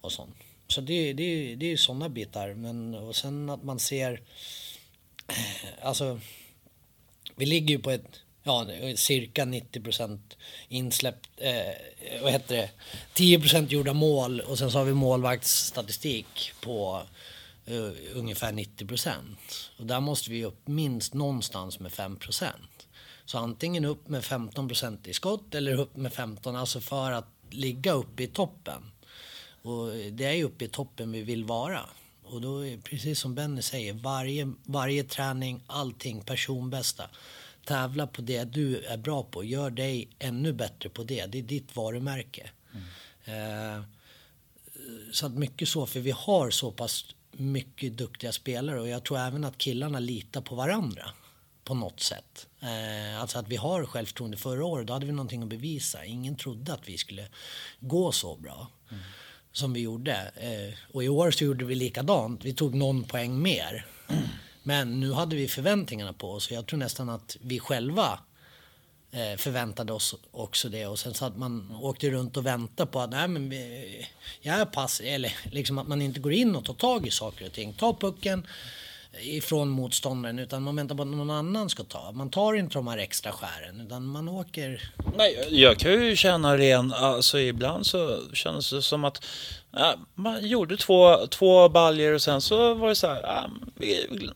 Speaker 3: och sånt. Så det, det, det är sådana bitar. Men och sen att man ser, eh, alltså vi ligger ju på ett ja, cirka 90 insläppt, eh, vad heter det, 10% gjorda mål och sen så har vi målvaktsstatistik på eh, ungefär 90% Och där måste vi upp minst någonstans med 5 så antingen upp med 15 procent i skott eller upp med 15, alltså för att ligga uppe i toppen. Och det är ju uppe i toppen vi vill vara. Och då är precis som Benny säger, varje, varje träning, allting personbästa. Tävla på det du är bra på, gör dig ännu bättre på det. Det är ditt varumärke. Eh, så att mycket så, för vi har så pass mycket duktiga spelare och jag tror även att killarna litar på varandra på något sätt. Eh, alltså att vi har självförtroende. Förra året då hade vi någonting att bevisa. Ingen trodde att vi skulle gå så bra mm. som vi gjorde. Eh, och i år så gjorde vi likadant. Vi tog någon poäng mer. Mm. Men nu hade vi förväntningarna på oss. Jag tror nästan att vi själva eh, förväntade oss också det. Och sen så att man åkte runt och väntade på att nej men vi, jag är pass, eller liksom att man inte går in och tar tag i saker och ting. Ta pucken ifrån motståndaren utan man väntar på att någon annan ska ta. Man tar inte de här extra skären utan man åker.
Speaker 1: Nej, jag kan ju känna ren, alltså ibland så känns det som att ja, man gjorde två, två baljer och sen så var det så här, ja,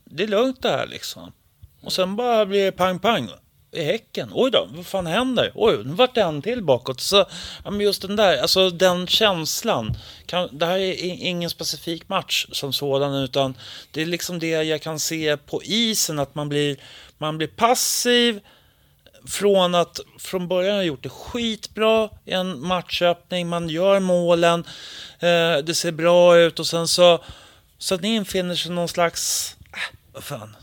Speaker 1: det är lugnt det här liksom. Och sen bara blir det pang pang i Häcken. Oj då, vad fan händer? Oj, nu vart det en till bakåt. Så, ja, men just den där, alltså den känslan. Kan, det här är ingen specifik match som sådan, utan det är liksom det jag kan se på isen, att man blir, man blir passiv från att från början ha gjort det skitbra i en matchöppning, man gör målen, eh, det ser bra ut och sen så, så att det infinner sig någon slags, äh, vad fan,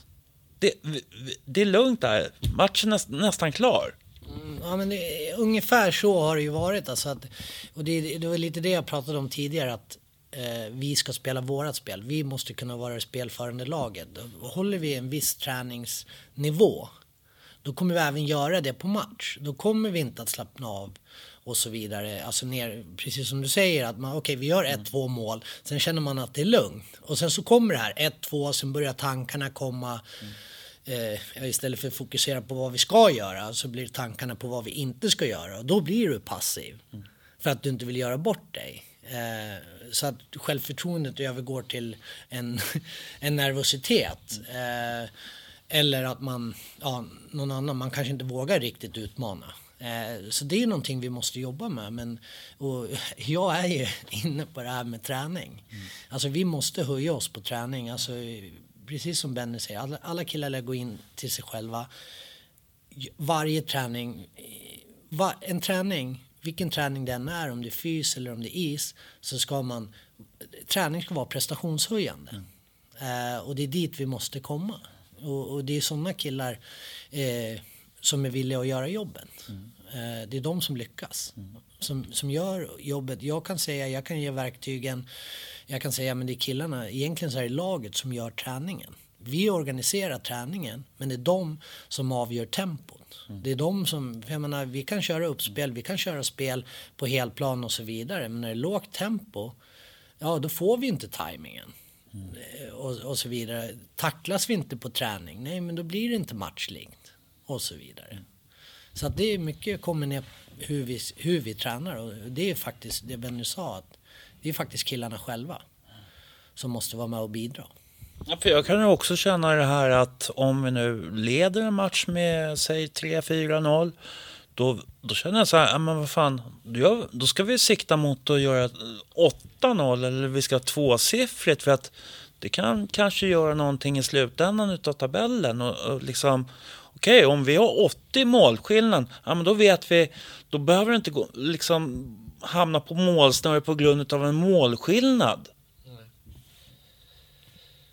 Speaker 1: det, det är lugnt där. Matchen är nästan klar.
Speaker 3: Mm, ja, men det, ungefär så har det ju varit. Alltså att, och det, det var lite det jag pratade om tidigare. Att eh, vi ska spela vårat spel. Vi måste kunna vara det spelförande laget. Håller vi en viss träningsnivå. Då kommer vi även göra det på match. Då kommer vi inte att slappna av och så vidare. Alltså ner, precis som du säger, att man, okej okay, vi gör ett, två mål, sen känner man att det är lugnt. Och sen så kommer det här, ett, två, sen börjar tankarna komma. Mm. Eh, istället för att fokusera på vad vi ska göra så blir tankarna på vad vi inte ska göra. Och då blir du passiv. Mm. För att du inte vill göra bort dig. Eh, så att självförtroendet övergår till en, en nervositet. Eh, eller att man, ja, någon annan, man kanske inte vågar riktigt utmana. Eh, så det är någonting vi måste jobba med. Men, och jag är ju inne på det här med träning. Mm. Alltså vi måste höja oss på träning. Alltså, precis som Benny säger, alla, alla killar lär gå in till sig själva. Varje träning, va, en träning, vilken träning den är, om det är fys eller om det är is, så ska man, träning ska vara prestationshöjande. Mm. Eh, och det är dit vi måste komma. Och, och det är sådana killar eh, som är villiga att göra jobbet. Mm. Eh, det är de som lyckas. Mm. Som, som gör jobbet. Jag kan säga, jag kan ge verktygen. Jag kan säga, men det är killarna. Egentligen så är det laget som gör träningen. Vi organiserar träningen, men det är de som avgör tempot. Mm. Det är de som, jag menar, vi kan köra uppspel, vi kan köra spel på helplan och så vidare. Men när det är lågt tempo, ja då får vi inte tajmingen. Mm. Och, och, så vidare. Tacklas vi inte på träning, nej men då blir det inte matchlikt. Och så vidare. Så att det är mycket kommer ner hur vi, hur vi tränar och det är faktiskt det Benny sa att det är faktiskt killarna själva som måste vara med och bidra.
Speaker 1: Ja, för jag kan ju också känna det här att om vi nu leder en match med säg 3-4-0 då, då känner jag så här, men vad fan, då, då ska vi sikta mot att göra 8-0 eller vi ska ha tvåsiffrigt för att det kan kanske göra någonting i slutändan utav tabellen och, och liksom Okej, okay, om vi har 80 målskillnad, ja men då vet vi, då behöver det inte gå, liksom hamna på målsnöre på grund av en målskillnad. Mm.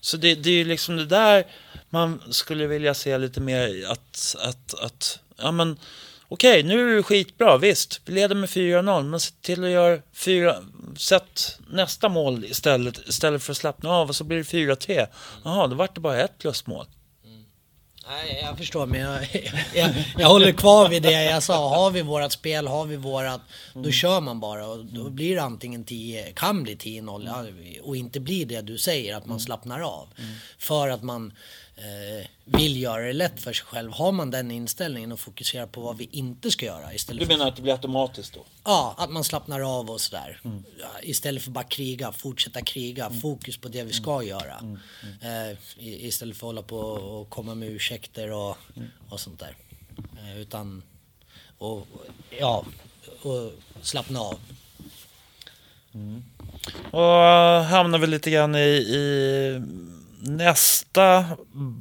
Speaker 1: Så det, det är ju liksom det där man skulle vilja se lite mer att, att, att ja men okej, okay, nu är det skitbra, visst, vi leder med 4-0, men se till att göra fyra, sätt nästa mål istället, istället för att slappna av och så blir det 4-3. Jaha, då vart det bara ett plusmål.
Speaker 3: Nej, jag förstår men jag, jag, jag, håller kvar vid det jag sa. Har vi vårat spel, har vi vårat, då mm. kör man bara och då blir det antingen 10, kan bli 10-0 och inte blir det du säger att man mm. slappnar av. Mm. För att man eh, vill göra det lätt för sig själv. Har man den inställningen och fokuserar på vad vi inte ska göra istället
Speaker 1: Du menar att det blir automatiskt då?
Speaker 3: Ja, att man slappnar av och sådär. Mm. Istället för bara kriga, fortsätta kriga, mm. fokus på det vi ska mm. göra. Mm. mm. Eh, istället för att hålla på och komma med ursäkter och, mm. och sånt där. Eh, utan, och, ja, och slappna av.
Speaker 4: Och hamnar vi lite grann i, i nästa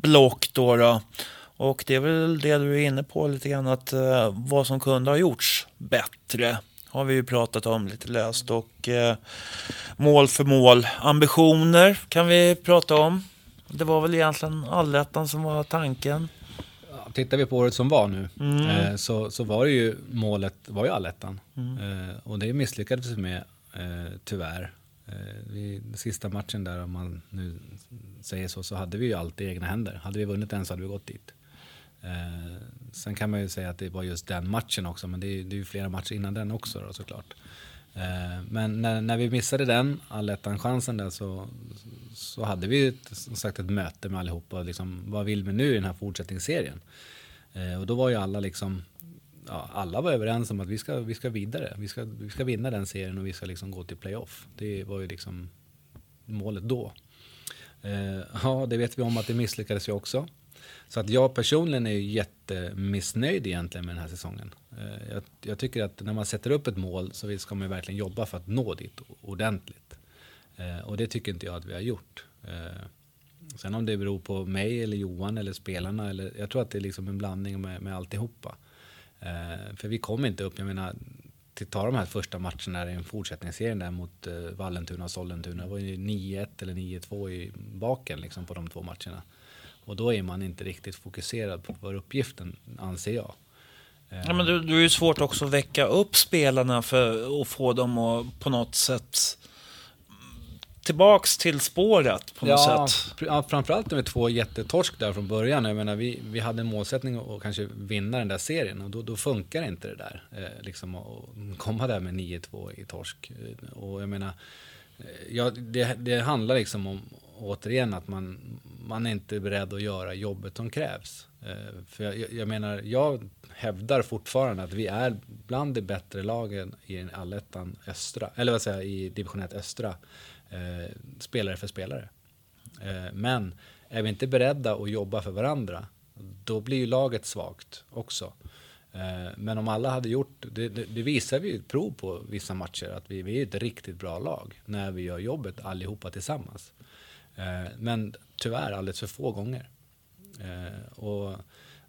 Speaker 4: block då, då. Och det är väl det du är inne på lite grann, att uh, vad som kunde ha gjorts bättre har vi ju pratat om lite löst och uh, mål för mål. Ambitioner kan vi prata om. Det var väl egentligen allettan som var tanken.
Speaker 2: Tittar vi på året som var nu mm. eh, så, så var det ju målet var ju allettan. Mm. Eh, och det misslyckades vi med eh, tyvärr. Eh, vid sista matchen där, om man nu säger så, så hade vi ju allt i egna händer. Hade vi vunnit den så hade vi gått dit. Eh, sen kan man ju säga att det var just den matchen också, men det är, det är ju flera matcher innan den också då, såklart. Eh, men när, när vi missade den, allettan-chansen där, så, så hade vi ju som sagt ett möte med allihopa. Liksom, vad vill vi nu i den här fortsättningsserien? Eh, och då var ju alla liksom, ja, alla var överens om att vi ska, vi ska vidare. Vi ska, vi ska vinna den serien och vi ska liksom gå till playoff. Det var ju liksom målet då. Eh, ja, det vet vi om att det misslyckades ju också. Så att jag personligen är jättemissnöjd egentligen med den här säsongen. Eh, jag, jag, tycker att när man sätter upp ett mål så ska man verkligen jobba för att nå dit ordentligt. Eh, och det tycker inte jag att vi har gjort. Eh, sen om det beror på mig eller Johan eller spelarna, eller, jag tror att det är liksom en blandning med, med alltihopa. Eh, för vi kom inte upp, jag menar, ta de här första matcherna i en fortsättningsserie där mot eh, Vallentuna och Sollentuna. Det var ju 9-1 eller 9-2 i baken liksom på de två matcherna. Och då är man inte riktigt fokuserad på för uppgiften, anser jag.
Speaker 4: Eh, ja, men det, det är ju svårt också att väcka upp spelarna för att få dem att på något sätt tillbaks till spåret på något
Speaker 2: ja,
Speaker 4: sätt.
Speaker 2: Ja, framförallt med två jättetorsk där från början. Jag menar, vi, vi hade en målsättning att kanske vinna den där serien och då, då funkar inte det där. Eh, liksom att komma där med 9-2 i torsk. Och jag menar, eh, ja, det, det handlar liksom om, återigen att man, man är inte beredd att göra jobbet som krävs. Eh, för jag, jag, menar, jag hävdar fortfarande att vi är bland de bättre lagen i allettan östra, eller vad säger jag, i division 1 östra, eh, spelare för spelare. Eh, men är vi inte beredda att jobba för varandra, då blir ju laget svagt också. Eh, men om alla hade gjort, det, det, det visar vi ju prov på vissa matcher, att vi, vi är ett riktigt bra lag när vi gör jobbet allihopa tillsammans. Eh, men tyvärr alldeles för få gånger. Eh, och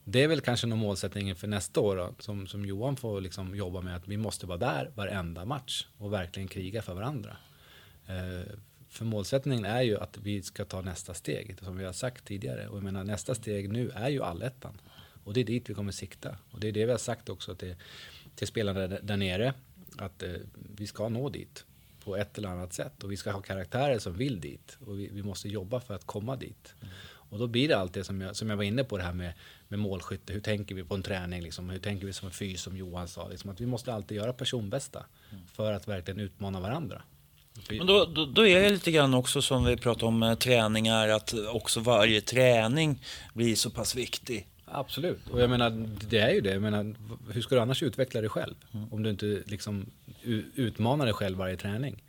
Speaker 2: det är väl kanske någon målsättning för nästa år då, som, som Johan får liksom jobba med att vi måste vara där varenda match och verkligen kriga för varandra. Eh, för målsättningen är ju att vi ska ta nästa steg, som vi har sagt tidigare. Och jag menar nästa steg nu är ju allettan. Och det är dit vi kommer sikta. Och det är det vi har sagt också till, till spelarna där, där nere, att eh, vi ska nå dit på ett eller annat sätt. Och vi ska ha karaktärer som vill dit. Och vi, vi måste jobba för att komma dit. Mm. Och då blir det alltid som jag, som jag var inne på det här med, med målskytte. Hur tänker vi på en träning? Liksom? Hur tänker vi som en fys som Johan sa? Liksom, att vi måste alltid göra personbästa mm. för att verkligen utmana varandra.
Speaker 4: Men då, då, då, är det lite grann också som vi pratar om med träningar, att också varje träning blir så pass viktig.
Speaker 2: Absolut, och jag menar det är ju det. Jag menar, hur ska du annars utveckla dig själv? Mm. Om du inte liksom utmanar dig själv varje träning.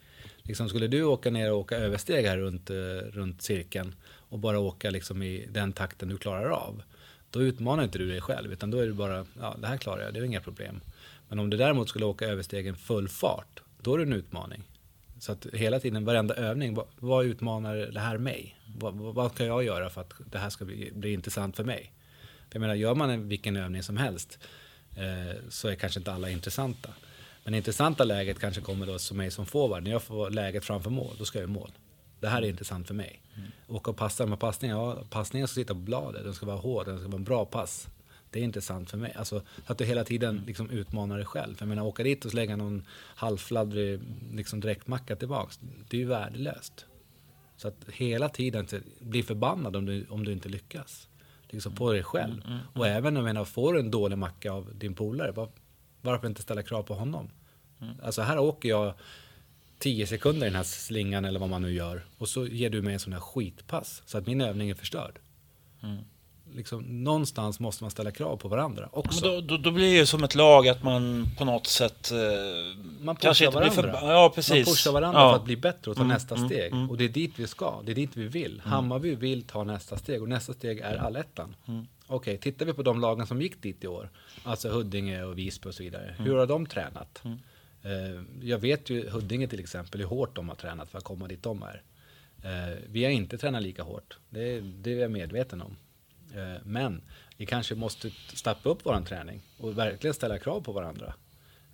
Speaker 2: Liksom, skulle du åka ner och åka översteg här runt, eh, runt cirkeln och bara åka liksom i den takten du klarar av. Då utmanar inte du dig själv, utan då är det bara, ja det här klarar jag, det är inga problem. Men om du däremot skulle åka överstegen full fart, då är det en utmaning. Så att hela tiden, varenda övning, vad, vad utmanar det här mig? Vad, vad, kan jag göra för att det här ska bli, bli intressant för mig? För jag menar, gör man en, vilken övning som helst eh, så är kanske inte alla intressanta. Men det intressanta läget kanske kommer då som mig som forward. När jag får läget framför mål, då ska jag göra mål. Det här är intressant för mig. Mm. Åka och passa med passningar, ja, passningen ska sitta på bladet, den ska vara hård, den ska vara en bra pass. Det är intressant för mig. Alltså, att du hela tiden liksom utmanar dig själv. För jag menar, åka dit och slänga någon halvfladdrig liksom direktmacka tillbaks, det är ju värdelöst. Så att hela tiden bli förbannad om du, om du inte lyckas. Liksom på dig själv. Mm, mm, mm. och även om jag får du en dålig macka av din polare, var, varför inte ställa krav på honom? Mm. Alltså här åker jag 10 sekunder i den här slingan eller vad man nu gör. Och så ger du mig en sån här skitpass. Så att min övning är förstörd. Mm. Liksom, någonstans måste man ställa krav på varandra också.
Speaker 4: Då, då, då blir det ju som ett lag att man på något sätt... Eh,
Speaker 2: man pushar varandra.
Speaker 4: För, ja, precis.
Speaker 2: Man pushar varandra ja. för att bli bättre och ta mm, nästa mm, steg. Mm. Och det är dit vi ska. Det är dit vi vill. Mm. Hammarby vill ta nästa steg och nästa steg är allettan. Mm. Okej, okay, tittar vi på de lagen som gick dit i år, alltså Huddinge och Visby och så vidare. Hur har de tränat? Eh, jag vet ju Huddinge till exempel hur hårt de har tränat för att komma dit de är. Eh, vi har inte tränat lika hårt, det, det är jag medveten om. Eh, men vi kanske måste stappa upp vår träning och verkligen ställa krav på varandra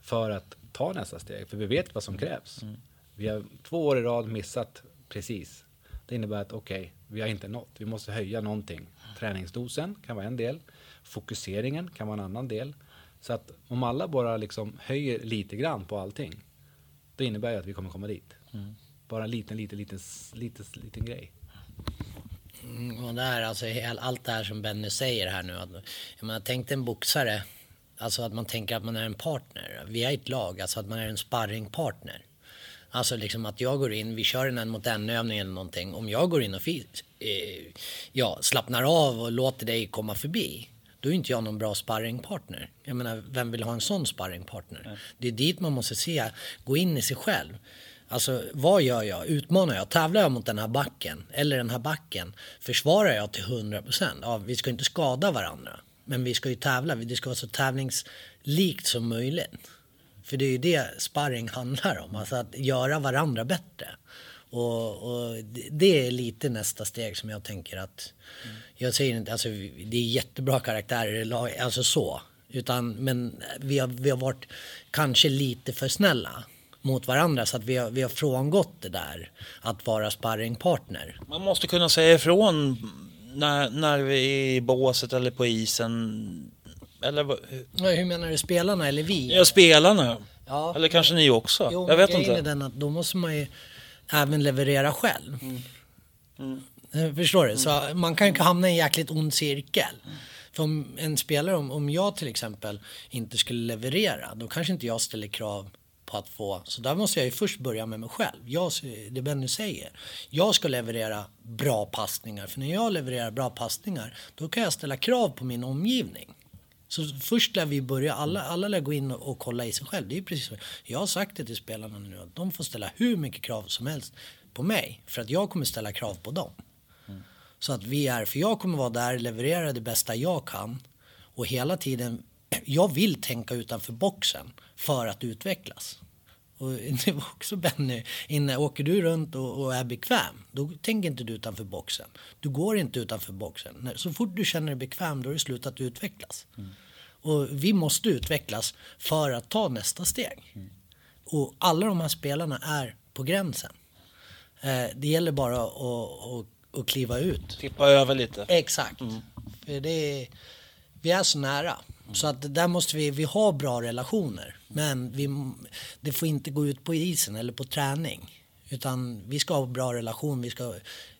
Speaker 2: för att ta nästa steg, för vi vet vad som krävs. Mm. Vi har två år i rad missat precis. Det innebär att okej, okay, vi har inte nått. Vi måste höja någonting. Träningsdosen kan vara en del. Fokuseringen kan vara en annan del. Så att om alla bara liksom höjer lite grann på allting, då innebär det att vi kommer komma dit. Mm. Bara en liten, liten, liten, liten, liten grej.
Speaker 3: Mm, och där, alltså, allt det här som Benny säger här nu. Att, jag menar, tänk en boxare, alltså att man tänker att man är en partner. Vi är ett lag, alltså att man är en sparringpartner. Alltså liksom att jag går in, vi kör en en mot en övning eller någonting. Om jag går in och eh, ja, slappnar av och låter dig komma förbi. Då är inte jag någon bra sparringpartner. Jag menar, vem vill ha en sån sparringpartner? Mm. Det är dit man måste se, gå in i sig själv. Alltså vad gör jag? Utmanar jag? Tävlar jag mot den här backen? Eller den här backen? Försvarar jag till 100%? Ja, vi ska inte skada varandra. Men vi ska ju tävla. Det ska vara så tävlingslikt som möjligt. För det är ju det sparring handlar om. Alltså att göra varandra bättre. Och, och det är lite nästa steg som jag tänker att mm. jag säger inte, alltså det är jättebra karaktärer, alltså så. Utan, men vi har, vi har varit kanske lite för snälla mot varandra så att vi har, vi har frångått det där att vara sparringpartner.
Speaker 4: Man måste kunna säga ifrån när, när vi är i båset eller på isen. Eller
Speaker 3: ja, hur menar du, spelarna eller vi?
Speaker 4: Ja, spelarna. Ja. Eller kanske ni också.
Speaker 3: Jo, jag vet inte. Är den att då måste man ju även leverera själv. Mm. Mm. Eh, förstår du? Så man kan ju hamna i en jäkligt ond cirkel. För om en spelare, om, om jag till exempel inte skulle leverera, då kanske inte jag ställer krav på att få, så där måste jag ju först börja med mig själv. Jag, det Benny säger, jag ska leverera bra passningar. För när jag levererar bra passningar, då kan jag ställa krav på min omgivning. Så först lär vi börja, alla, alla lär gå in och, och kolla i sig själv. Det är precis. Jag har sagt det till spelarna nu att de får ställa hur mycket krav som helst på mig. För att jag kommer ställa krav på dem. Mm. Så att vi är, för jag kommer vara där, leverera det bästa jag kan. Och hela tiden, jag vill tänka utanför boxen för att utvecklas. Och det var också Benny inne. Åker du runt och, och, är bekväm, då tänker inte du utanför boxen. Du går inte utanför boxen. Så fort du känner dig bekväm, då har du slutat utvecklas. Mm. Och vi måste utvecklas för att ta nästa steg. Mm. Och alla de här spelarna är på gränsen. Eh, det gäller bara att, att, att kliva ut.
Speaker 4: Tippa över lite.
Speaker 3: Exakt. Mm. För det är, vi är så nära. Så att där måste vi, vi ha bra relationer. Men vi, det får inte gå ut på isen eller på träning. Utan vi ska ha bra relation, vi ska ha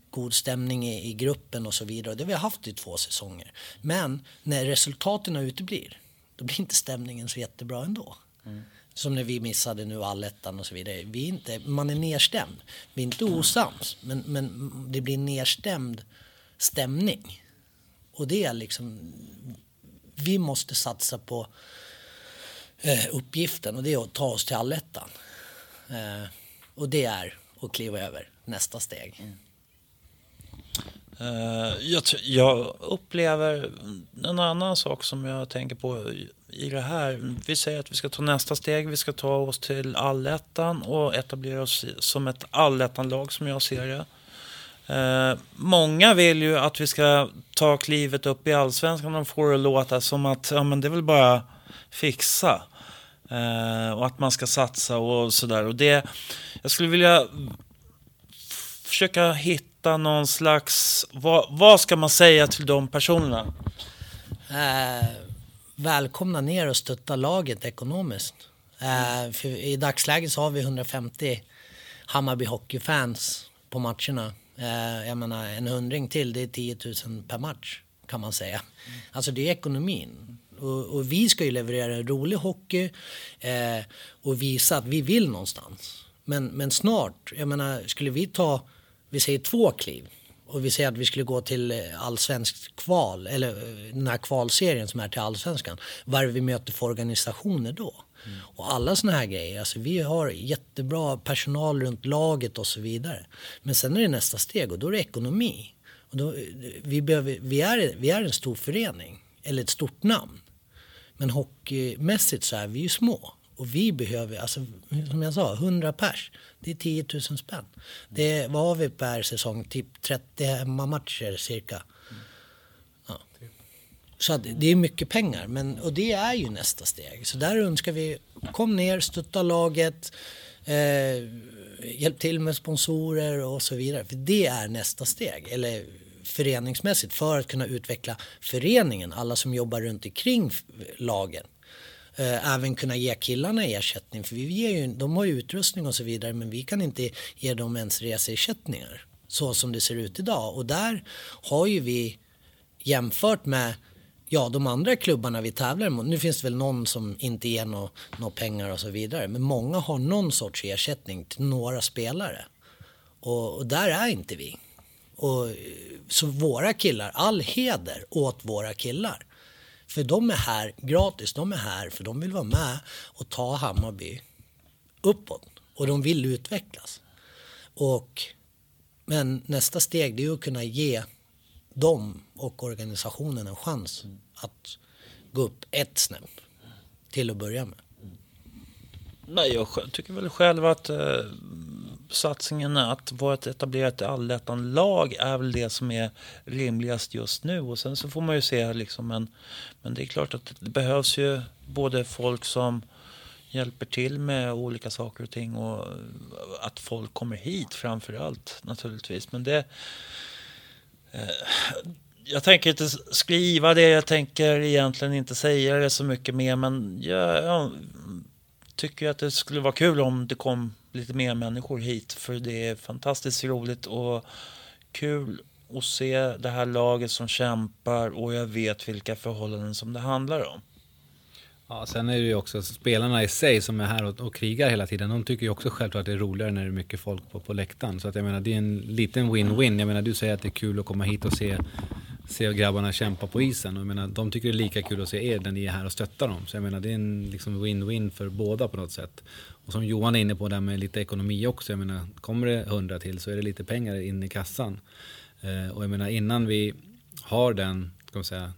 Speaker 3: god stämning i, i gruppen och så vidare. Det har vi haft i två säsonger. Men när resultaten uteblir, då blir inte stämningen så jättebra ändå. Mm. Som när vi missade nu allettan och så vidare. Vi inte, man är nedstämd. Vi är inte osams, men, men det blir nedstämd stämning. Och det är liksom vi måste satsa på eh, uppgiften och det är att ta oss till allettan. Eh, och det är att kliva över nästa steg. Mm.
Speaker 4: Uh, jag, jag, upplever en annan sak som jag tänker på i det här. Vi säger att vi ska ta nästa steg. Vi ska ta oss till allettan och etablera oss som ett allettanlag som jag ser det. Eh, många vill ju att vi ska ta klivet upp i allsvenskan och få det att låta som att ja, men det är väl bara fixa. Eh, och att man ska satsa och sådär. Och det, jag skulle vilja försöka hitta någon slags, vad, vad ska man säga till de personerna?
Speaker 3: Eh, välkomna ner och stötta laget ekonomiskt. Eh, för I dagsläget så har vi 150 Hammarby hockeyfans på matcherna. Eh, jag menar en hundring till det är 10 000 per match kan man säga. Mm. Alltså det är ekonomin. Och, och, vi ska ju leverera en rolig hockey eh, och visa att vi vill någonstans. Men, men snart, jag menar skulle vi ta, vi säger två kliv och vi säger att vi skulle gå till allsvenskt allsvensk kval eller eh, den här kvalserien som är till allsvenskan. Vad är det vi möter för organisationer då? Mm. Och alla såna här grejer. Alltså vi har jättebra personal runt laget och så vidare. Men sen är det nästa steg och då är det ekonomi. Och då, vi, behöver, vi, är, vi är en stor förening, eller ett stort namn. Men hockeymässigt så är vi ju små. Och vi behöver, alltså som jag sa, 100 pers. Det är 10 000 spänn. Det vad har vi per säsong? Typ 30 hemmamatcher cirka. Så att det är mycket pengar, men, och det är ju nästa steg. Så där önskar vi, kom ner, stötta laget, eh, hjälp till med sponsorer och så vidare. För det är nästa steg, eller föreningsmässigt, för att kunna utveckla föreningen, alla som jobbar runt omkring lagen. Eh, även kunna ge killarna ersättning, för vi ger ju, de har ju utrustning och så vidare, men vi kan inte ge dem ens reseersättningar så som det ser ut idag. Och där har ju vi jämfört med ja, de andra klubbarna vi tävlar mot, nu finns det väl någon som inte ger några nå pengar och så vidare, men många har någon sorts ersättning till några spelare. Och, och där är inte vi. Och, så våra killar, all heder åt våra killar. För de är här gratis, de är här för de vill vara med och ta Hammarby uppåt. Och de vill utvecklas. Och, men nästa steg det är att kunna ge dem och organisationen en chans att gå upp ett snäpp till att börja med.
Speaker 1: Nej, jag tycker väl själv att eh, satsningen att vara ett etablerat allettan-lag är väl det som är rimligast just nu. Och sen så får man ju se liksom, men, men det är klart att det behövs ju både folk som hjälper till med olika saker och ting och att folk kommer hit framför allt naturligtvis. Men det... Eh, jag tänker inte skriva det, jag tänker egentligen inte säga det så mycket mer, men jag, jag tycker att det skulle vara kul om det kom lite mer människor hit, för det är fantastiskt roligt och kul att se det här laget som kämpar och jag vet vilka förhållanden som det handlar om.
Speaker 2: Ja, sen är det ju också spelarna i sig som är här och, och krigar hela tiden. De tycker ju också självklart att det är roligare när det är mycket folk på, på läktaren. Så att jag menar, det är en liten win-win. Jag menar, du säger att det är kul att komma hit och se se grabbarna kämpa på isen. Och jag menar, de tycker det är lika kul att se er när ni är här och stöttar dem. Så jag menar, det är en liksom win-win för båda på något sätt. Och som Johan är inne på, där med lite ekonomi också. Jag menar, kommer det hundra till så är det lite pengar in i kassan. Eh, och jag menar, innan vi har den, ska, man säga,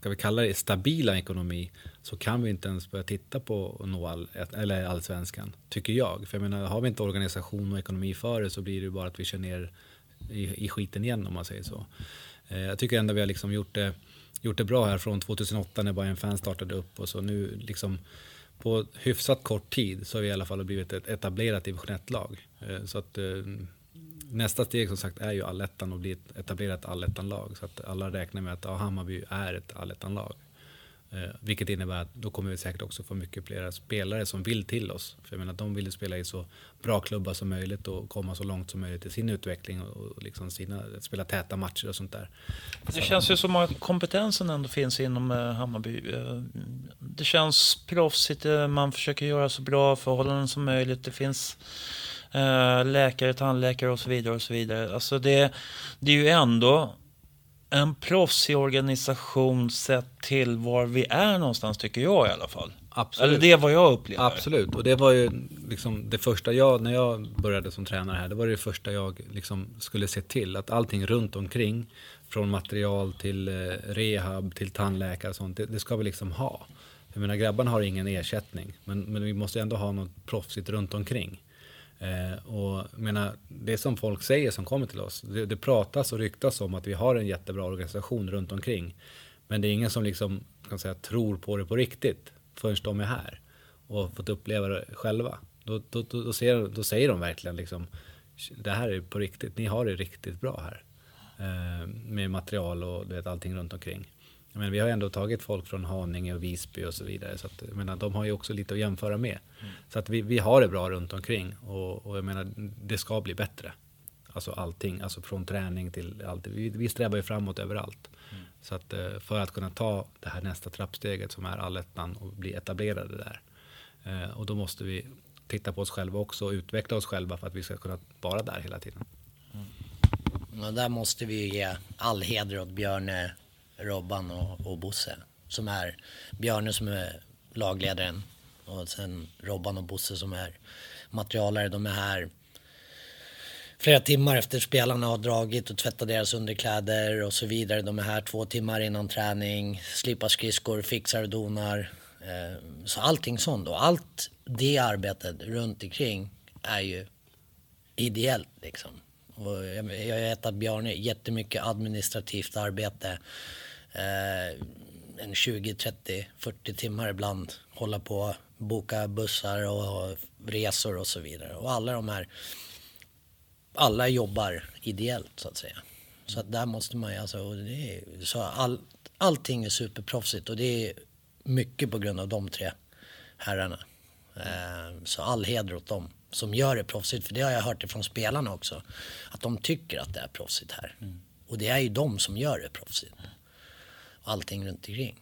Speaker 2: ska vi kalla det stabila ekonomi, så kan vi inte ens börja titta på all, eller allsvenskan, tycker jag. För jag menar, har vi inte organisation och ekonomi för det så blir det bara att vi kör ner i, i skiten igen om man säger så. Eh, jag tycker ändå vi har liksom gjort, det, gjort det bra här från 2008 när Bayern Fans startade upp och så nu liksom på hyfsat kort tid så har vi i alla fall blivit ett etablerat division 1-lag. Eh, så att eh, nästa steg som sagt är ju allettan och bli ett etablerat allettan-lag. Så att alla räknar med att ja, Hammarby är ett allettan-lag. Eh, vilket innebär att då kommer vi säkert också få mycket fler spelare som vill till oss. För jag menar, de vill spela i så bra klubbar som möjligt och komma så långt som möjligt i sin utveckling och, liksom sina, spela täta matcher och sånt där.
Speaker 1: Det så. känns ju som att kompetensen ändå finns inom eh, Hammarby. Eh, det känns proffsigt, man försöker göra så bra förhållanden som möjligt. Det finns läkare, tandläkare och så vidare. och så vidare. Alltså det, det är ju ändå en proffsig organisation sett till var vi är någonstans, tycker jag i alla fall.
Speaker 2: Absolut.
Speaker 1: Eller det är vad jag upplever.
Speaker 2: Absolut, och det var ju liksom det första jag, när jag började som tränare här, det var det första jag liksom skulle se till. Att allting runt omkring, från material till eh, rehab, till tandläkare och sånt, det, det ska vi liksom ha. Jag menar grabbarna har ingen ersättning, men, men vi måste ändå ha något proffsigt runt omkring. Eh, och menar, det som folk säger som kommer till oss, det, det, pratas och ryktas om att vi har en jättebra organisation runt omkring. Men det är ingen som liksom, kan säga, tror på det på riktigt förrän de är här och fått uppleva det själva. Då, då, då, då, ser, då säger de verkligen liksom, det här är på riktigt, ni har det riktigt bra här. Eh, med material och vet, allting runt omkring. Men vi har ändå tagit folk från Haninge och Visby och så vidare. Så att, jag menar, de har ju också lite att jämföra med. Mm. Så att vi, vi har det bra runt omkring och, och jag menar, det ska bli bättre. Alltså allting, alltså från träning till allt. Vi, vi strävar ju framåt överallt. Mm. Så att eh, för att kunna ta det här nästa trappsteget som är allettan och bli etablerade där. Eh, och då måste vi titta på oss själva också och utveckla oss själva för att vi ska kunna vara där hela tiden.
Speaker 3: Mm. Och där måste vi ge all heder åt Björne Robban och, och Bosse. Som är Björne som är lagledaren och sen Robban och Bosse som är materialare. De är här flera timmar efter spelarna har dragit och tvättat deras underkläder och så vidare. De är här två timmar innan träning, slipar skridskor, fixar och donar. Eh, så allting sånt och allt det arbetet runt omkring är ju ideellt liksom. Och jag, jag vet att Bjarne jättemycket administrativt arbete. Eh, en 20, 30, 40 timmar ibland. Hålla på, boka bussar och resor och så vidare. Och alla de här, alla jobbar ideellt så att säga. Så att där måste man ju alltså, det är, så all, allting är superproffsigt och det är mycket på grund av de tre herrarna. Eh, så all heder åt dem som gör det proffsigt. För det har jag hört ifrån spelarna också. Att de tycker att det är proffsigt här. Mm. Och det är ju de som gör det proffsigt. Allting runt omkring.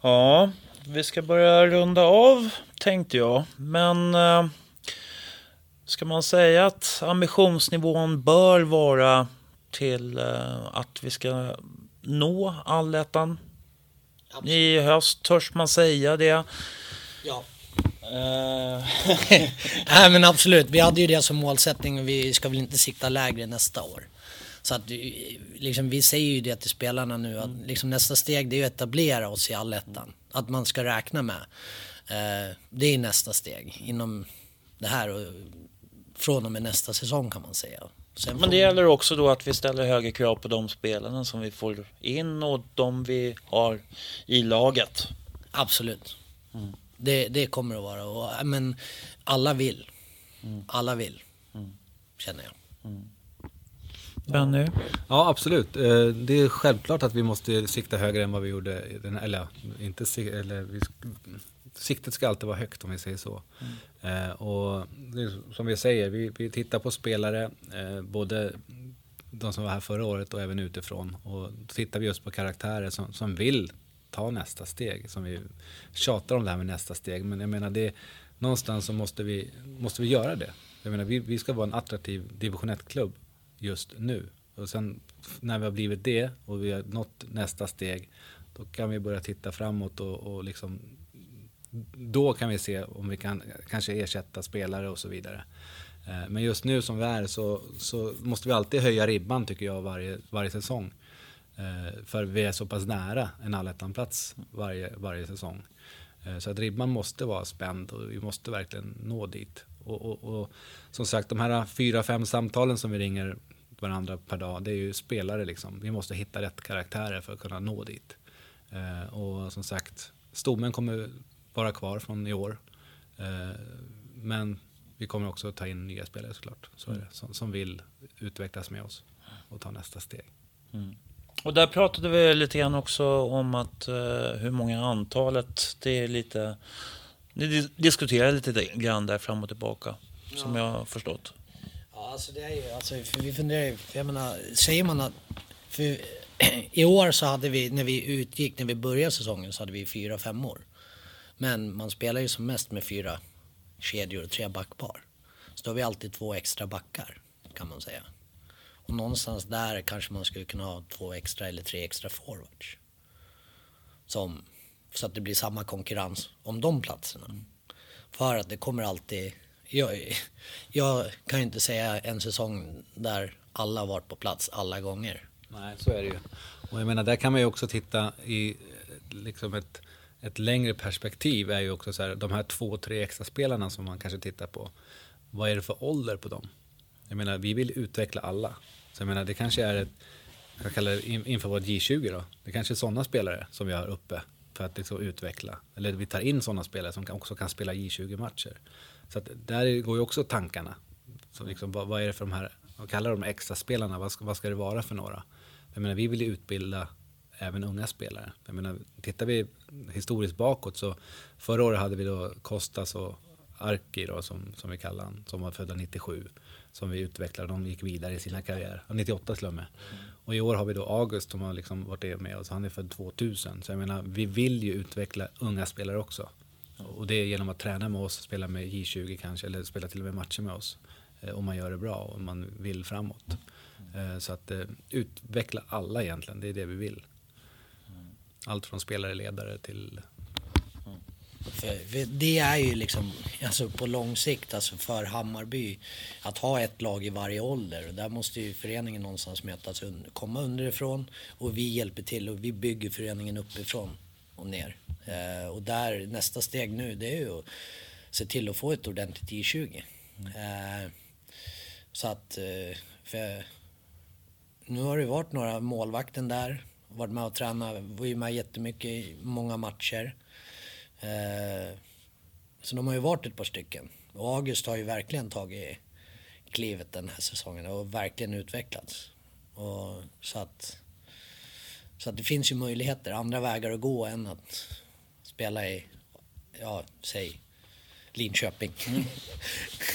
Speaker 4: Ja, vi ska börja runda av tänkte jag. Men eh, ska man säga att ambitionsnivån bör vara till eh, att vi ska nå allettan i höst? Törs man säga det?
Speaker 3: Ja. Uh, Nej men absolut, vi hade ju det som målsättning och vi ska väl inte sikta lägre nästa år. Så att liksom, vi säger ju det till spelarna nu att liksom, nästa steg det är att etablera oss i allettan. Att man ska räkna med. Uh, det är nästa steg inom det här och från och med nästa säsong kan man säga.
Speaker 4: Sen Men det gäller också då att vi ställer högre krav på de spelarna som vi får in och de vi har i laget.
Speaker 3: Absolut. Mm. Det, det kommer att vara. Och, men alla vill. Mm. Alla vill. Mm. Känner jag.
Speaker 4: Benny?
Speaker 2: Ja, absolut. Eh, det är självklart att vi måste sikta högre än vad vi gjorde. Eller, inte, eller vi, siktet ska alltid vara högt om vi säger så. Mm. Eh, och som vi säger, vi, vi tittar på spelare, eh, både de som var här förra året och även utifrån. Och då tittar vi just på karaktärer som, som vill ta nästa steg. Som vi tjatar om det här med nästa steg. Men jag menar, det, någonstans så måste vi, måste vi göra det. Jag menar, vi, vi ska vara en attraktiv division 1-klubb just nu. Och sen när vi har blivit det och vi har nått nästa steg, då kan vi börja titta framåt och, och liksom då kan vi se om vi kan kanske ersätta spelare och så vidare. Eh, men just nu som vi är så, så måste vi alltid höja ribban tycker jag varje, varje säsong. Eh, för vi är så pass nära en allettanplats varje, varje säsong. Eh, så att ribban måste vara spänd och vi måste verkligen nå dit. Och, och, och som sagt, de här fyra, fem samtalen som vi ringer varandra per dag, det är ju spelare liksom. Vi måste hitta rätt karaktärer för att kunna nå dit. Och som sagt, stommen kommer vara kvar från i år. Eh, men vi kommer också ta in nya spelare såklart. Så mm. som, som, vill utvecklas med oss och ta nästa steg.
Speaker 4: Mm. Och där pratade vi lite grann också om att uh, hur många antalet, det är lite, ni diskuterar lite grann där fram och tillbaka, ja. som jag har förstått.
Speaker 3: Ja, alltså det är ju, alltså, för vi funderar ju, jag menar, säger man att, för i år så hade vi, när vi utgick, när vi började säsongen så hade vi fyra, fem år. Men man spelar ju som mest med fyra kedjor och tre backpar. Så då har vi alltid två extra backar kan man säga. Och någonstans där kanske man skulle kunna ha två extra eller tre extra forwards. Som, så att det blir samma konkurrens om de platserna. Mm. För att det kommer alltid, jag, jag kan ju inte säga en säsong där alla varit på plats alla gånger.
Speaker 2: Nej, så är det ju. Och jag menar, där kan man ju också titta i liksom ett ett längre perspektiv är ju också så här, de här två, tre extra spelarna som man kanske tittar på. Vad är det för ålder på dem? Jag menar, vi vill utveckla alla. Så jag menar, det kanske är ett, jag kallar det inför vårt J20 då. Det kanske är sådana spelare som vi har uppe för att liksom utveckla. Eller vi tar in sådana spelare som också kan spela J20-matcher. Så att där går ju också tankarna. Så liksom, vad, vad är det för de här, vad kallar de extra spelarna? Vad ska, vad ska det vara för några? Jag menar, vi vill ju utbilda även unga spelare. Jag menar, tittar vi historiskt bakåt så förra året hade vi då Kostas och Arki då, som, som vi kallar han som var födda 97. Som vi utvecklade, de gick vidare i sina karriärer. 98 till och med. Och i år har vi då August som har liksom varit med oss, han är född 2000. Så jag menar, vi vill ju utveckla unga spelare också. Och det är genom att träna med oss, spela med J20 kanske, eller spela till och med matcher med oss. Eh, om man gör det bra och man vill framåt. Eh, så att eh, utveckla alla egentligen, det är det vi vill. Allt från spelare, ledare till...
Speaker 3: För, det är ju liksom, alltså på lång sikt, alltså för Hammarby, att ha ett lag i varje ålder. Där måste ju föreningen någonstans mötas, komma underifrån och vi hjälper till och vi bygger föreningen uppifrån. och ner. Eh, och där nästa steg nu det är ju att se till att få ett ordentligt I20. Mm. Eh, så att eh, för nu har det varit några målvakten där, varit med och tränat, var ju med jättemycket i många matcher. Eh, så de har ju varit ett par stycken. Och August har ju verkligen tagit klivet den här säsongen och verkligen utvecklats. Och så att, så att det finns ju möjligheter, andra vägar att gå än att spela i, ja, säg Linköping. Mm.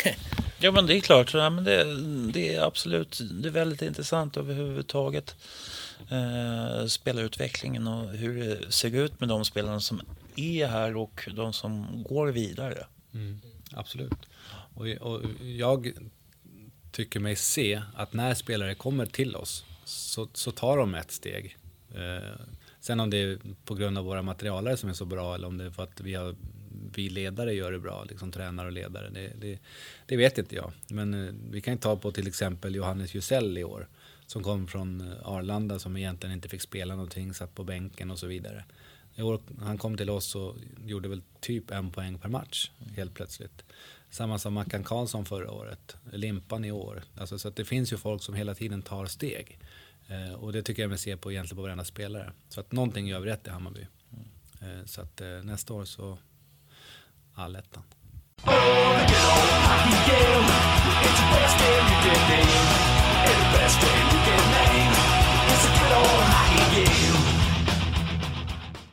Speaker 4: ja men det är klart, ja, men det, det, är absolut, det är väldigt intressant överhuvudtaget. Eh, spelarutvecklingen och hur det ser ut med de spelarna som är här och de som går vidare.
Speaker 2: Mm, absolut. Och, och jag tycker mig se att när spelare kommer till oss så, så tar de ett steg. Eh, sen om det är på grund av våra materialare som är så bra eller om det är för att vi, har, vi ledare gör det bra, liksom tränare och ledare, det, det, det vet inte jag. Men eh, vi kan ta på till exempel Johannes Jusell i år som kom från eh, Arlanda som egentligen inte fick spela någonting, satt på bänken och så vidare år han kom till oss så gjorde väl typ en poäng per match helt plötsligt. Samma som Mackan Karlsson förra året, Limpan i år. Alltså, så det finns ju folk som hela tiden tar steg. Eh, och det tycker jag mig se på egentligen på varenda spelare. Så att någonting gör vi rätt i Hammarby. Eh, så att eh, nästa år så allettan. Oh,